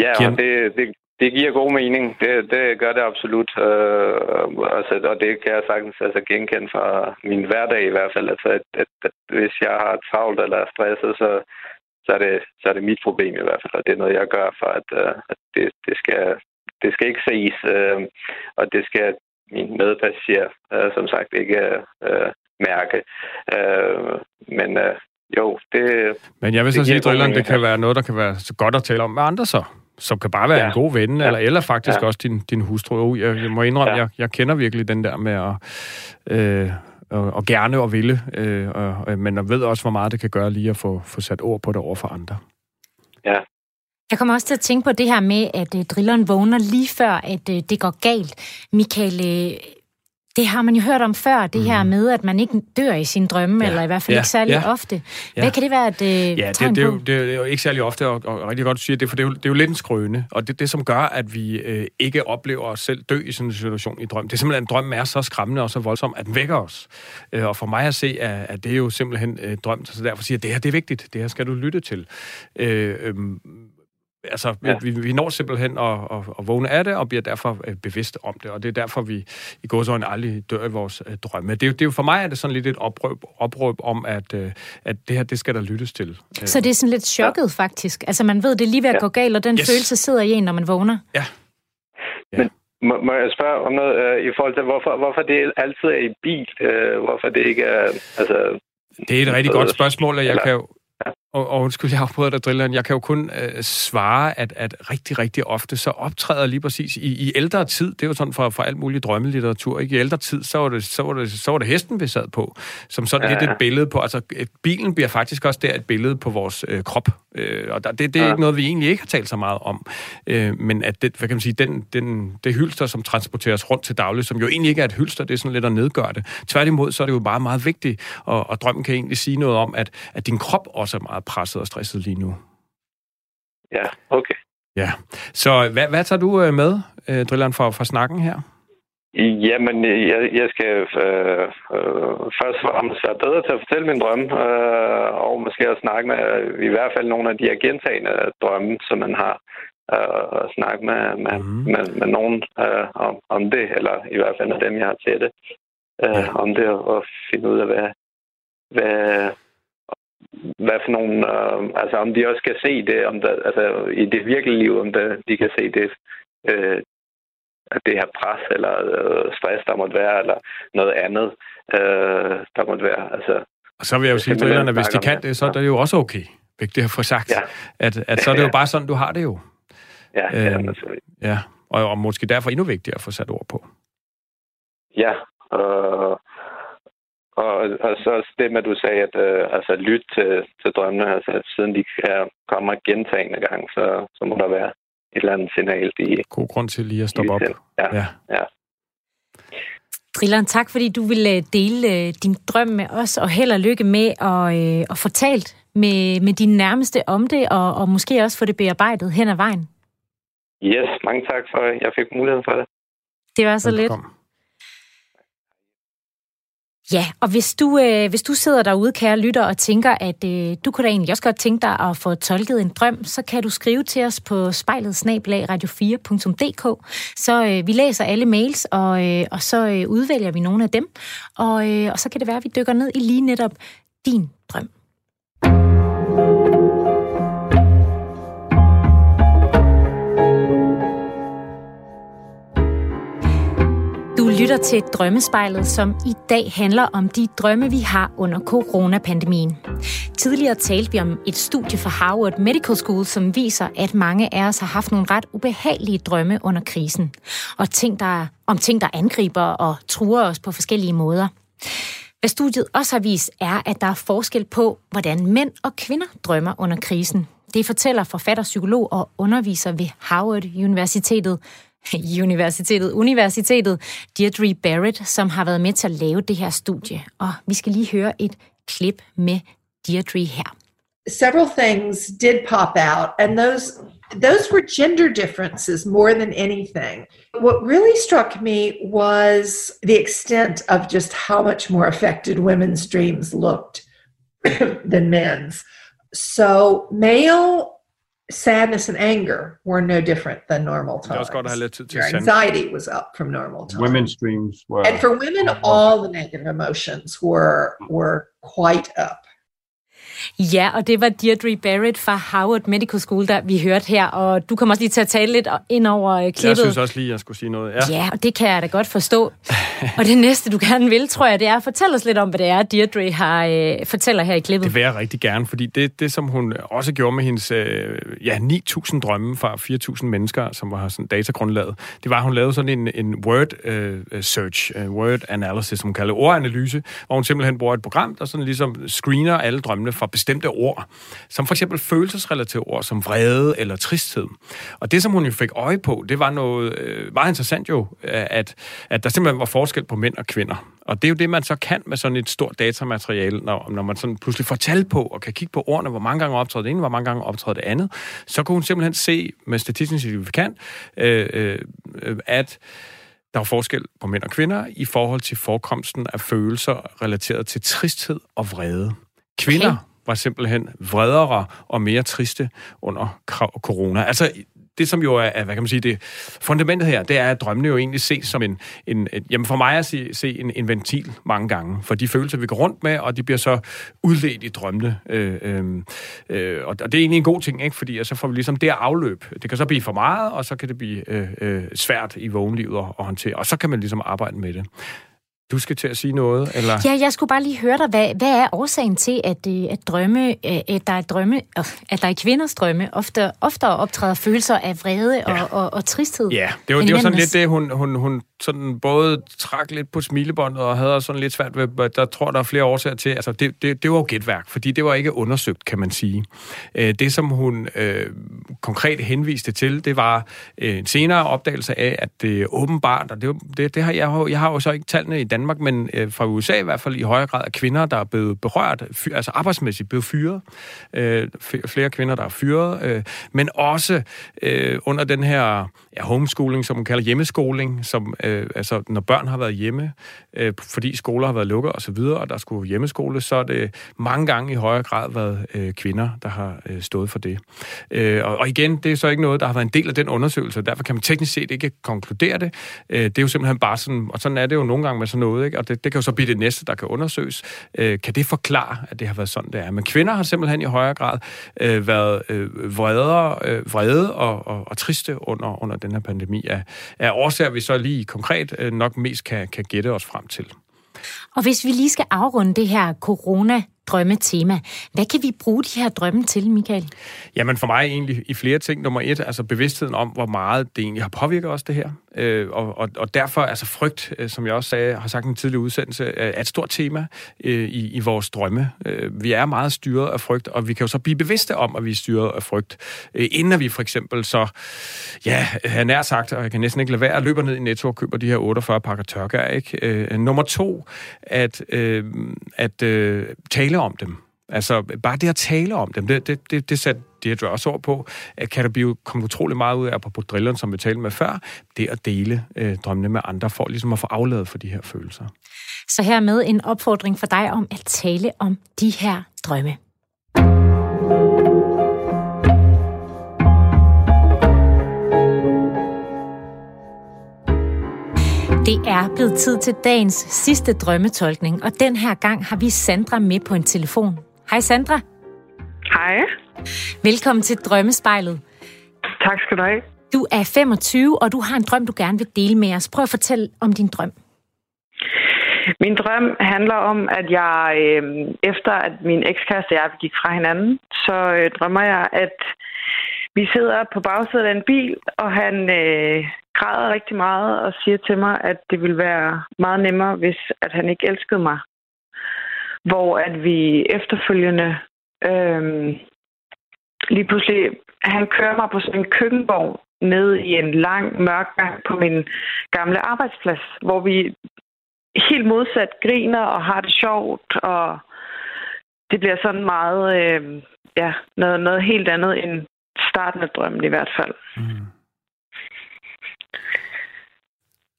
Ja, og det, det, det giver god mening. Det, det gør det absolut. Øh, altså, og det kan jeg sagtens altså, genkende fra min hverdag i hvert fald. Altså, at, at, at hvis jeg har travlt eller er stresset, så, så er, det, så er det mit problem i hvert fald, og det er noget, jeg gør for, at, uh, at det, det, skal, det skal ikke ses, uh, og det skal min medpassager uh, som sagt ikke uh, mærke. Uh, men uh, jo, det... Men jeg vil så sige, at det kan være noget, der kan være så godt at tale om med andre så som kan bare være ja. en god ven, ja. eller, eller faktisk ja. også din, din hustru. Jeg, jeg må indrømme, ja. jeg, jeg kender virkelig den der med at... Øh, og, og gerne og ville, øh, og, men jeg ved også, hvor meget det kan gøre lige at få, få sat ord på det over for andre. Ja. Jeg kommer også til at tænke på det her med, at øh, drilleren vågner lige før, at øh, det går galt. Michael, øh, det har man jo hørt om før, det mm. her med, at man ikke dør i sin drømme, ja. eller i hvert fald ja. ikke særlig ja. ofte. Hvad ja. kan det være et øh, ja, tegn det, det, er jo, det er jo ikke særlig ofte, og, og rigtig godt, du siger det, for det er, jo, det er jo lidt en skrøne. Og det det, som gør, at vi øh, ikke oplever os selv dø i sådan en situation i drøm. Det er simpelthen, at drømmen er så skræmmende og så voldsom, at den vækker os. Øh, og for mig at se, at, at det er jo simpelthen øh, drømt, så derfor siger jeg, at det her det er vigtigt, det her skal du lytte til. Øh, øh, Altså, ja. vi, vi når simpelthen at, at, at vågne af det, og bliver derfor øh, bevidste om det, og det er derfor, vi i går så aldrig dør i vores uh, drømme. Det er, det er jo for mig er det sådan lidt et opråb, opråb om, at, uh, at det her, det skal der lyttes til. Så det er sådan lidt chokket, ja. faktisk? Altså, man ved, det er lige ved at ja. gå galt, og den yes. følelse sidder i en, når man vågner? Ja. ja. Men må, må jeg spørge om noget uh, i forhold til, hvorfor, hvorfor det altid er i bil? Uh, hvorfor det ikke er... Altså, det er et rigtig godt spørgsmål, og jeg eller, kan jo og, og undskyld, jeg afbryder dig, Drilleren. Jeg kan jo kun øh, svare, at, at rigtig, rigtig ofte, så optræder lige præcis i, i ældre tid, det er jo sådan for, for alt muligt drømmelitteratur, ikke? I ældre tid, så var det, så var det, så var det hesten, vi sad på, som sådan ja, lidt et billede på, altså et, bilen bliver faktisk også der et billede på vores øh, krop, øh, og der, det, det er ja. ikke noget, vi egentlig ikke har talt så meget om, øh, men at det, hvad kan man sige, den, den, det hylster, som transporteres rundt til daglig, som jo egentlig ikke er et hylster, det er sådan lidt at nedgøre det. Tværtimod, så er det jo meget, meget vigtigt, og, og drømmen kan egentlig sige noget om, at, at din krop også er meget presset og stresset lige nu. Ja, okay. Ja, så hvad, hvad tager du øh, med, øh, Drilleren, for, for snakken her? Jamen, jeg, jeg skal øh, øh, først og fremmest være bedre til at fortælle min drømme, øh, og måske også snakke med i hvert fald nogle af de her gentagende drømme, som man har, øh, og snakke med, med, mm. med, med nogen øh, om, om det, eller i hvert fald med dem, jeg har til det, øh, ja. om det, og finde ud af, hvad, hvad, hvad for nogle, øh, altså om de også kan se det, om der, altså i det virkelige liv, om der, de kan se det, øh, det her pres eller øh, stress, der måtte være, eller noget andet, øh, der måtte være. Altså, og så vil jeg jo sige til at hvis de kan det, så er det jo også okay, det har fået sagt. Ja. At, at så er det jo bare sådan, du har det jo. Ja, øh, ja, ja. Og, og måske derfor endnu vigtigere at få sat ord på. Ja, øh, og, og så det med, at du sagde, at øh, altså, lyt til, til drømmene, altså siden de er, kommer gentagende gang, så, så må der være et eller andet signal. De, God grund til lige at stoppe op. Ja, ja. ja. Drilleren, tak fordi du ville dele øh, din drøm med os, og held og lykke med at, øh, at få talt med, med dine nærmeste om det, og, og måske også få det bearbejdet hen ad vejen. Yes, mange tak for, at jeg fik muligheden for det. Det var så Velkommen. lidt. Ja, og hvis du, øh, hvis du sidder derude, kære lytter, og tænker, at øh, du kunne da egentlig også godt tænke dig at få tolket en drøm, så kan du skrive til os på spejlet radio4.dk. Så øh, vi læser alle mails, og, øh, og så øh, udvælger vi nogle af dem. Og, øh, og så kan det være, at vi dykker ned i lige netop din drøm. Lytter til Drømmespejlet, som i dag handler om de drømme, vi har under coronapandemien. Tidligere talte vi om et studie fra Harvard Medical School, som viser, at mange af os har haft nogle ret ubehagelige drømme under krisen. Og ting, der, om ting, der angriber og truer os på forskellige måder. Hvad studiet også har vist, er, at der er forskel på, hvordan mænd og kvinder drømmer under krisen. Det fortæller forfatter, psykolog og underviser ved Harvard Universitetet, Universitetet, Universitetet, Deirdre Barrett, som har været med til at lave det her studie. Og vi skal lige høre et klip med Deirdre her. Several things did pop out, and those those were gender differences more than anything. What really struck me was the extent of just how much more affected women's dreams looked than men's. So male sadness and anger were no different than normal times. Your anxiety was up from normal times. Women's dreams were, and for women, all the negative emotions were were quite up. Ja, og det var Deirdre Barrett fra Harvard Medical School, der vi hørte her, og du kommer også lige til at tale lidt ind over øh, klippet. Jeg synes også lige, jeg skulle sige noget. Ja, ja og det kan jeg da godt forstå. og det næste, du gerne vil, tror jeg, det er at fortælle os lidt om, hvad det er, Deirdre har, øh, fortæller her i klippet. Det vil jeg rigtig gerne, fordi det, det som hun også gjorde med hendes øh, ja, 9.000 drømme fra 4.000 mennesker, som var sådan datagrundlaget, det var, at hun lavede sådan en, en word øh, search, uh, word analysis, som hun kalder ordanalyse, hvor hun simpelthen bruger et program, der sådan ligesom screener alle drømmene fra bestemte ord, som for eksempel følelsesrelaterede ord, som vrede eller tristhed. Og det, som hun jo fik øje på, det var noget øh, meget interessant jo, øh, at, at der simpelthen var forskel på mænd og kvinder. Og det er jo det, man så kan med sådan et stort datamateriale, når, når man sådan pludselig får tal på og kan kigge på ordene, hvor mange gange optræder det ene, hvor mange gange optræder det andet, så kunne hun simpelthen se med statistisk signifikant, øh, øh, at der er forskel på mænd og kvinder i forhold til forekomsten af følelser relateret til tristhed og vrede. Kvinder okay var simpelthen vredere og mere triste under corona. Altså, det som jo er, hvad kan man sige, det fundamentet her, det er, at drømmene jo egentlig ses som en, en jamen for mig at se, se en, en ventil mange gange, for de følelser, vi går rundt med, og de bliver så udledt i drømmene. Øh, øhm, øh, øh, og det er egentlig en god ting, ikke? fordi så får vi ligesom det afløb. Det kan så blive for meget, og så kan det blive øh, øh, svært i vågenlivet at, at håndtere, og så kan man ligesom arbejde med det. Du skal til at sige noget, eller? Ja, jeg skulle bare lige høre dig, hvad, hvad er årsagen til, at, øh, at drømme, øh, at der er drømme, at der i kvinders drømme ofte, ofte optræder følelser af vrede ja. og, og, og tristhed? Ja, det var, det var sådan lidt det, hun, hun, hun sådan både trak lidt på smilebåndet og havde sådan lidt svært ved, der tror der er flere årsager til, altså det, det, det var jo gætværk, fordi det var ikke undersøgt, kan man sige. Øh, det, som hun øh, konkret henviste til, det var øh, en senere opdagelse af, at det åbenbart, og det, det, det har jeg, jeg har jo så ikke tallene i Danmark, men øh, fra USA i hvert fald i højere grad er kvinder, der er blevet berørt, fyr, altså arbejdsmæssigt blevet fyret. Øh, flere kvinder, der er fyret, øh, men også øh, under den her ja, homeschooling, som man kalder hjemmeskoling, som øh, altså når børn har været hjemme, øh, fordi skoler har været lukket osv., og, og der skulle hjemmeskole, så er det mange gange i højere grad været øh, kvinder, der har øh, stået for det. Øh, og, og igen, det er så ikke noget, der har været en del af den undersøgelse, og derfor kan man teknisk set ikke konkludere det. Øh, det er jo simpelthen bare sådan, og sådan er det jo nogle gange med sådan noget, ikke? og det, det kan jo så blive det næste, der kan undersøges. Øh, kan det forklare, at det har været sådan, det er? Men kvinder har simpelthen i højere grad øh, været øh, vrede, øh, vrede og, og, og triste under, under den her pandemi, af, af årsager, vi så lige konkret øh, nok mest kan, kan gætte os frem til. Og hvis vi lige skal afrunde det her corona drømmetema. Hvad kan vi bruge de her drømme til, Michael? Jamen for mig egentlig i flere ting. Nummer et, altså bevidstheden om, hvor meget det egentlig har påvirket os, det her. Øh, og, og, og derfor, altså frygt, øh, som jeg også sagde, har sagt i en tidlig udsendelse, er et stort tema øh, i, i vores drømme. Øh, vi er meget styret af frygt, og vi kan jo så blive bevidste om, at vi er styret af frygt, øh, inden vi for eksempel så, ja, han er sagt, og jeg kan næsten ikke lade være, at løber ned i Netto og køber de her 48 pakker tørker, ikke? Øh, nummer to, at, øh, at øh, tale om dem. Altså, bare det at tale om dem, det, det, det, det satte Deirdre også ord på, at kan der blive kommet utrolig meget ud af, på drilleren, som vi talte med før, det at dele øh, drømmene med andre, for ligesom at få afladet for de her følelser. Så hermed en opfordring for dig om at tale om de her drømme. Det er blevet tid til dagens sidste drømmetolkning, og den her gang har vi Sandra med på en telefon. Hej Sandra. Hej. Velkommen til Drømmespejlet. Tak skal du have. Du er 25, og du har en drøm, du gerne vil dele med os. Prøv at fortælle om din drøm. Min drøm handler om, at jeg øh, efter at min ekskæreste og jeg gik fra hinanden, så øh, drømmer jeg, at vi sidder på bagsædet af en bil, og han øh, græder rigtig meget og siger til mig, at det ville være meget nemmere, hvis at han ikke elskede mig. Hvor at vi efterfølgende øh, lige pludselig, han kører mig på sådan en køkkenvogn ned i en lang mørk gang på min gamle arbejdsplads, hvor vi helt modsat griner og har det sjovt, og det bliver sådan meget, øh, ja, noget, noget helt andet end starten af drømmen i hvert fald. Mm.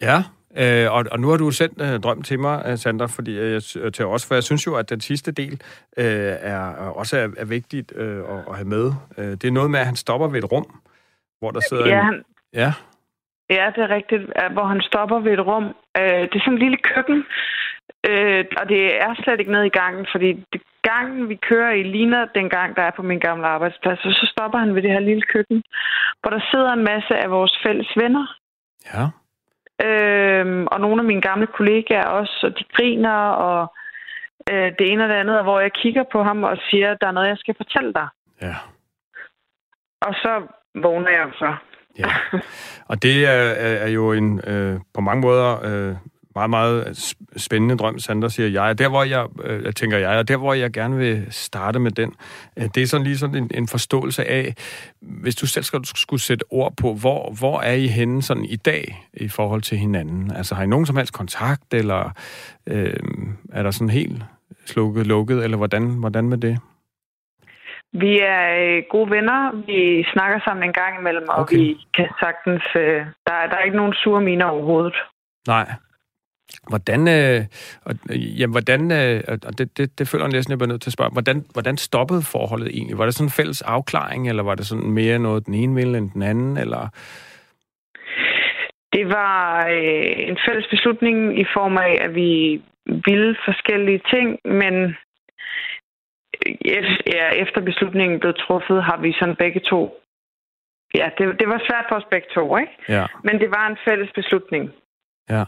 Ja, øh, og, og nu har du sendt øh, drøm til mig, øh, Sandra, fordi jeg, til os, for jeg synes jo, at den sidste del øh, er også er, er vigtigt øh, at, at have med. Øh, det er noget med, at han stopper ved et rum, hvor der sidder ja, en... Han, ja, Ja, det er rigtigt, hvor han stopper ved et rum. Øh, det er sådan en lille køkken, øh, og det er slet ikke nede i gangen, fordi det gangen, vi kører i, ligner den gang, der er på min gamle arbejdsplads. Og så stopper han ved det her lille køkken, hvor der sidder en masse af vores fælles venner. Ja. Øh, og nogle af mine gamle kollegaer også, og de griner, og øh, det ene og det andet, hvor jeg kigger på ham og siger, der er noget, jeg skal fortælle dig. Ja. Og så vågner jeg så. Ja, og det er, er jo en øh, på mange måder øh, meget, meget spændende drøm, Sandra siger jeg. Der, hvor jeg, øh, tænker jeg, og der, hvor jeg gerne vil starte med den, øh, det er sådan lige sådan en, en forståelse af, hvis du selv skulle, skulle sætte ord på, hvor, hvor er I henne sådan i dag i forhold til hinanden? Altså har I nogen som helst kontakt, eller øh, er der sådan helt slukket, lukket, eller hvordan, hvordan med det? Vi er øh, gode venner. Vi snakker sammen en gang imellem, og okay. vi kan sagtens... Øh, der, der er ikke nogen sure miner overhovedet. Nej. Hvordan, øh, øh, jamen, hvordan øh, og det, det, det føler jeg næsten, jeg bliver nødt til at spørge, hvordan, hvordan stoppede forholdet egentlig? Var det sådan en fælles afklaring, eller var det sådan mere noget den ene ville end den anden, eller... Det var øh, en fælles beslutning i form af, at vi ville forskellige ting, men ja, efter beslutningen blev truffet, har vi sådan begge to... Ja, det, det var svært for os begge to, ikke? Ja. Men det var en fælles beslutning. Ja.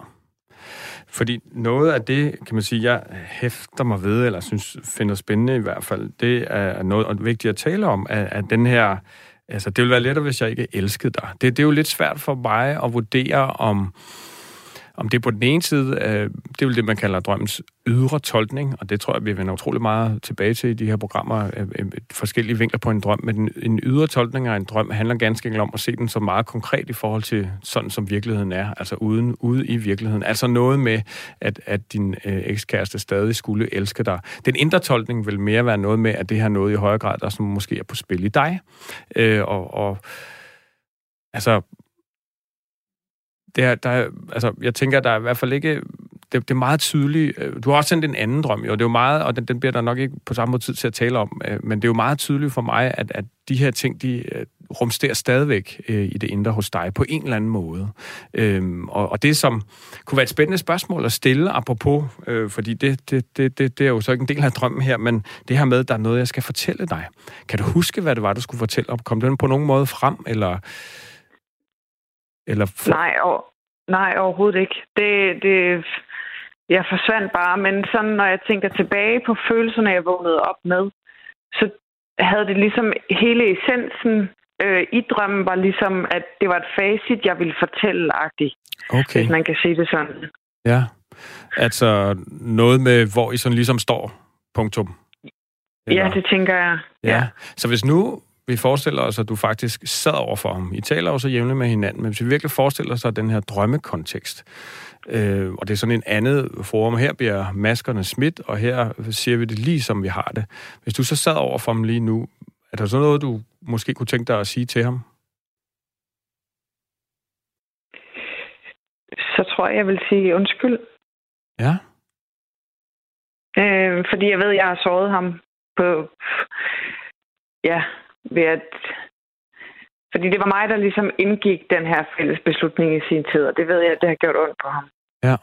Fordi noget af det, kan man sige, jeg hæfter mig ved, eller synes finder spændende i hvert fald, det er noget vigtigt at tale om, at, at den her... Altså, det ville være lettere, hvis jeg ikke elskede dig. Det, det er jo lidt svært for mig at vurdere, om om det er på den ene side, øh, det er jo det, man kalder drømmens ydre tolkning, og det tror jeg, vi vender utrolig meget tilbage til i de her programmer, øh, øh, forskellige vinkler på en drøm, men en ydre tolkning af en drøm handler ganske enkelt om at se den så meget konkret i forhold til sådan, som virkeligheden er, altså uden, ude i virkeligheden. Altså noget med, at, at din øh, ekskæreste stadig skulle elske dig. Den indre tolkning vil mere være noget med, at det her noget i højere grad, der som måske er på spil i dig, øh, og, og altså det er, der altså, jeg tænker, der er i hvert fald ikke... Det, det er meget tydeligt. Øh, du har også sendt en anden drøm, jo. Det er jo meget, og den, den bliver der nok ikke på samme måde tid til at tale om, øh, men det er jo meget tydeligt for mig, at, at de her ting, de rumster rumsterer stadigvæk øh, i det indre hos dig på en eller anden måde. Øhm, og, og det, som kunne være et spændende spørgsmål at stille, apropos, øh, fordi det, det, det, det, det er jo så ikke en del af drømmen her, men det her med, at der er noget, jeg skal fortælle dig. Kan du huske, hvad det var, du skulle fortælle? om? kom den på nogen måde frem, eller eller for... nej, og, nej, overhovedet ikke. Det, det, jeg forsvandt bare, men sådan, når jeg tænker tilbage på følelserne, jeg vågnede op med, så havde det ligesom hele essensen øh, i drømmen var ligesom, at det var et facit, jeg ville fortælle-agtigt. Okay. Hvis man kan sige det sådan. Ja, altså noget med, hvor I sådan ligesom står, punktum. Eller? Ja, det tænker jeg. Ja. ja. Så hvis nu vi forestiller os, at du faktisk sad over for ham. I taler også jævnligt med hinanden, men hvis vi virkelig forestiller os den her drømmekontekst, øh, og det er sådan en andet forum, her bliver maskerne smidt, og her siger vi det lige, som vi har det. Hvis du så sad over for ham lige nu, er der så noget, du måske kunne tænke dig at sige til ham? Så tror jeg, jeg vil sige undskyld. Ja. Øh, fordi jeg ved, jeg har såret ham på... Ja, ved at... Fordi det var mig, der ligesom indgik den her fælles beslutning i sin tid, og det ved jeg, det har gjort ondt på ham. Ja.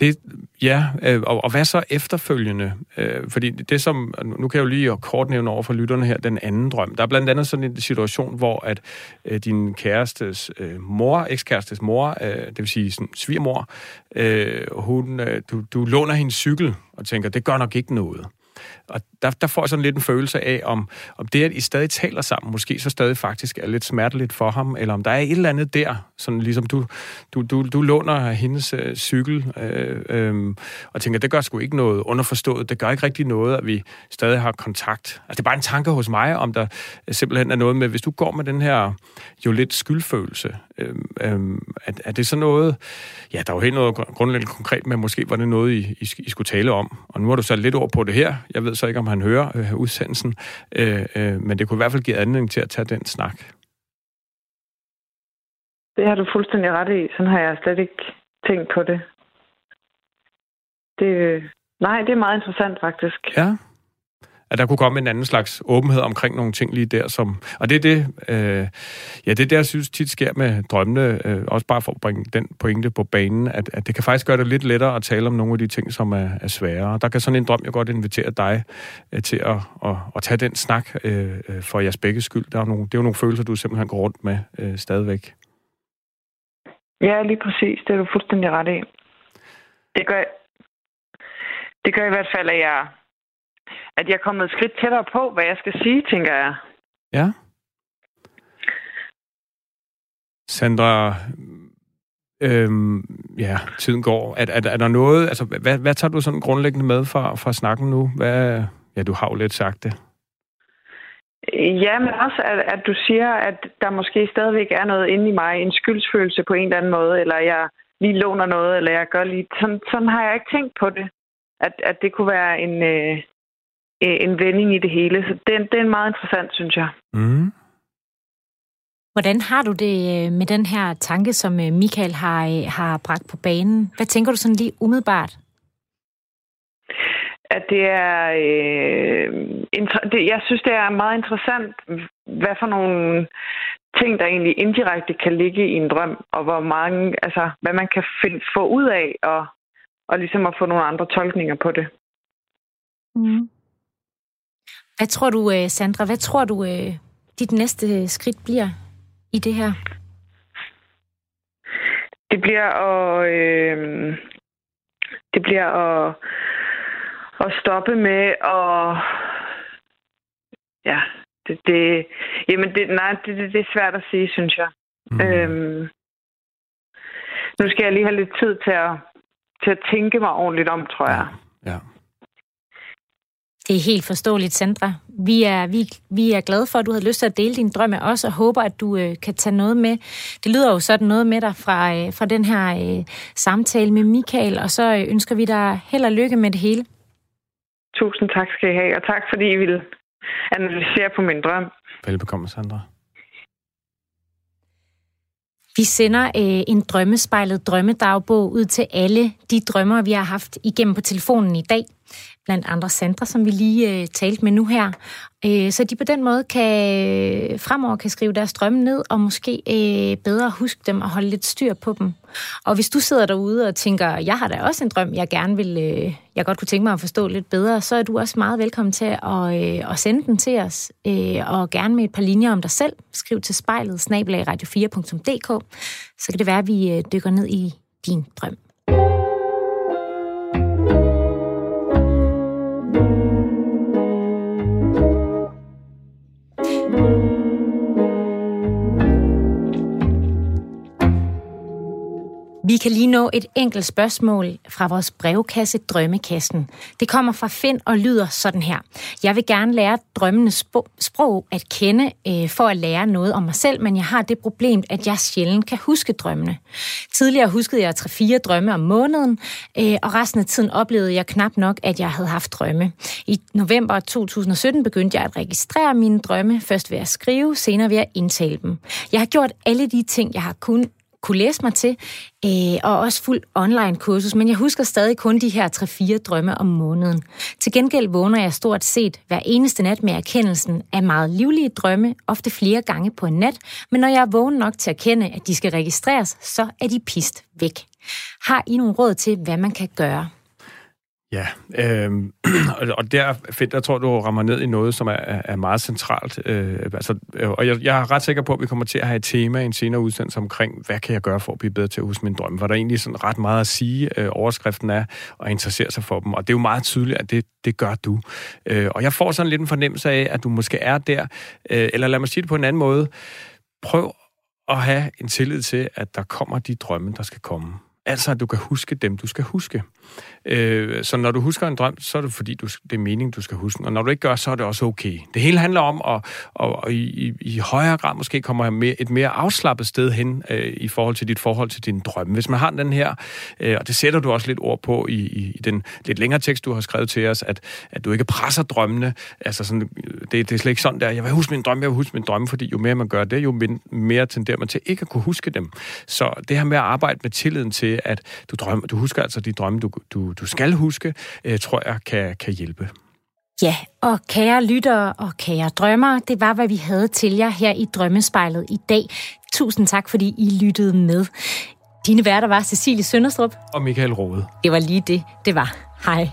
Det, ja, øh, og, og hvad så efterfølgende? Øh, fordi det som, nu kan jeg jo lige kort nævne over for lytterne her, den anden drøm. Der er blandt andet sådan en situation, hvor at øh, din kærestes øh, mor, ekskærestes mor, øh, det vil sige sådan, svigermor, øh, hun, øh, du, du låner hendes cykel og tænker, det gør nok ikke noget. Og der, der får jeg sådan lidt en følelse af, om, om det, at I stadig taler sammen, måske så stadig faktisk er lidt smerteligt for ham, eller om der er et eller andet der, sådan ligesom du, du, du, du låner hendes øh, cykel, øh, øh, og tænker, det gør sgu ikke noget underforstået, det gør ikke rigtig noget, at vi stadig har kontakt. Altså, det er bare en tanke hos mig, om der simpelthen er noget med, hvis du går med den her jo lidt skyldfølelse, øh, øh, er, er det så noget, ja, der er jo helt noget grundlæggende konkret med, måske var det noget, I, I, I skulle tale om, og nu har du sat lidt ord på det her, jeg ved så ikke, om han hører øh, udsendelsen, øh, øh, men det kunne i hvert fald give anledning til at tage den snak. Det har du fuldstændig ret i. Sådan har jeg slet ikke tænkt på det. det nej, det er meget interessant faktisk. Ja at der kunne komme en anden slags åbenhed omkring nogle ting lige der, som... Og det er det, øh, ja, det er det, jeg synes tit sker med drømmene, øh, også bare for at bringe den pointe på banen, at, at det kan faktisk gøre det lidt lettere at tale om nogle af de ting, som er, er svære. Der kan sådan en drøm jo godt invitere dig øh, til at, at, at tage den snak øh, øh for jeres begge skyld. Der er nogle, det er jo nogle følelser, du simpelthen går rundt med øh, stadigvæk. Ja, lige præcis. Det er du fuldstændig ret i. Det gør, det gør i hvert fald, at jeg at jeg er kommet et skridt tættere på, hvad jeg skal sige, tænker jeg. Ja. Sandra, øhm, ja, tiden går. Er, er, er der noget, altså, hvad, hvad tager du sådan grundlæggende med fra, fra snakken nu? Hvad, ja, du har jo lidt sagt det. Ja, men også, at, at du siger, at der måske stadigvæk er noget inde i mig, en skyldsfølelse på en eller anden måde, eller jeg lige låner noget, eller jeg gør lige... Sådan, sådan har jeg ikke tænkt på det. At, at det kunne være en, øh, øh, en vending i det hele. Så det, det er meget interessant, synes jeg. Mm. Hvordan har du det øh, med den her tanke, som øh, Michael har, øh, har bragt på banen? Hvad tænker du sådan lige umiddelbart? At det er... Øh, det, jeg synes, det er meget interessant, hvad for nogle ting, der egentlig indirekte kan ligge i en drøm, og hvor mange, altså, hvad man kan find, få ud af, og, og ligesom at få nogle andre tolkninger på det. Mm. Hvad tror du, øh, Sandra, hvad tror du, øh, dit næste skridt bliver i det her? Det bliver at, øh, det bliver at, at stoppe med at ja, det, det, jamen det, nej, det, det, det er svært at sige, synes jeg. Mm. Øhm, nu skal jeg lige have lidt tid til at, til at tænke mig ordentligt om, tror jeg. Ja. Det er helt forståeligt, Sandra. Vi er, vi, vi er glade for, at du har lyst til at dele din drøm med os, og håber, at du øh, kan tage noget med. Det lyder jo sådan noget med dig fra, øh, fra den her øh, samtale med Michael, og så øh, ønsker vi dig held og lykke med det hele. Tusind tak skal I have, og tak fordi I vil analysere på min drøm. Velbekomme, Sandra. Vi sender øh, en drømmespejlet drømmedagbog ud til alle de drømmer, vi har haft igennem på telefonen i dag blandt andre Sandra, som vi lige øh, talte med nu her. Øh, så de på den måde kan fremover kan skrive deres drømme ned, og måske øh, bedre huske dem og holde lidt styr på dem. Og hvis du sidder derude og tænker, jeg har da også en drøm, jeg gerne vil, øh, jeg godt kunne tænke mig at forstå lidt bedre, så er du også meget velkommen til at, øh, at sende den til os, øh, og gerne med et par linjer om dig selv. Skriv til spejlet, snabelagradio4.dk, så kan det være, at vi øh, dykker ned i din drøm. Vi kan lige nå et enkelt spørgsmål fra vores brevkasse Drømmekassen. Det kommer fra Finn og lyder sådan her. Jeg vil gerne lære drømmenes sprog at kende øh, for at lære noget om mig selv, men jeg har det problem, at jeg sjældent kan huske drømmene. Tidligere huskede jeg 3-4 drømme om måneden, øh, og resten af tiden oplevede jeg knap nok, at jeg havde haft drømme. I november 2017 begyndte jeg at registrere mine drømme, først ved at skrive, senere ved at indtale dem. Jeg har gjort alle de ting, jeg har kun kunne læse mig til, øh, og også fuld online kursus, men jeg husker stadig kun de her 3-4 drømme om måneden. Til gengæld vågner jeg stort set hver eneste nat med erkendelsen af meget livlige drømme, ofte flere gange på en nat, men når jeg er vågen nok til at kende, at de skal registreres, så er de pist væk. Har I nogle råd til, hvad man kan gøre? Ja, øh, og der fedt, jeg tror, du rammer ned i noget, som er, er meget centralt. Øh, altså, øh, og jeg, jeg er ret sikker på, at vi kommer til at have et tema i en senere udsendelse omkring, hvad kan jeg gøre for at blive bedre til at huske min drømme? Hvor der er egentlig sådan ret meget at sige, øh, overskriften er, og interessere sig for dem. Og det er jo meget tydeligt, at det, det gør du. Øh, og jeg får sådan lidt en fornemmelse af, at du måske er der, øh, eller lad mig sige det på en anden måde. Prøv at have en tillid til, at der kommer de drømme, der skal komme. Altså, at du kan huske dem, du skal huske. Øh, så når du husker en drøm, så er det fordi, du, det er meningen, du skal huske Og når du ikke gør, så er det også okay. Det hele handler om at, at, at i, i højere grad måske komme mere, et mere afslappet sted hen øh, i forhold til dit forhold til din drømme. Hvis man har den her, øh, og det sætter du også lidt ord på i, i, i den lidt længere tekst, du har skrevet til os, at, at du ikke presser drømmene. Altså sådan, øh, det, det er slet ikke sådan der, jeg vil huske min drømme, jeg vil huske min drømme, fordi jo mere man gør det, jo mere tenderer man til ikke at kunne huske dem. Så det her med at arbejde med tilliden til, at du, drømmer, du husker altså de drømme, du, du, du skal huske, øh, tror jeg kan, kan hjælpe. Ja, og kære lyttere og kære drømmere, det var, hvad vi havde til jer her i Drømmespejlet i dag. Tusind tak, fordi I lyttede med. Dine værter var Cecilie Sønderstrup. Og Michael Rode. Det var lige det, det var. Hej.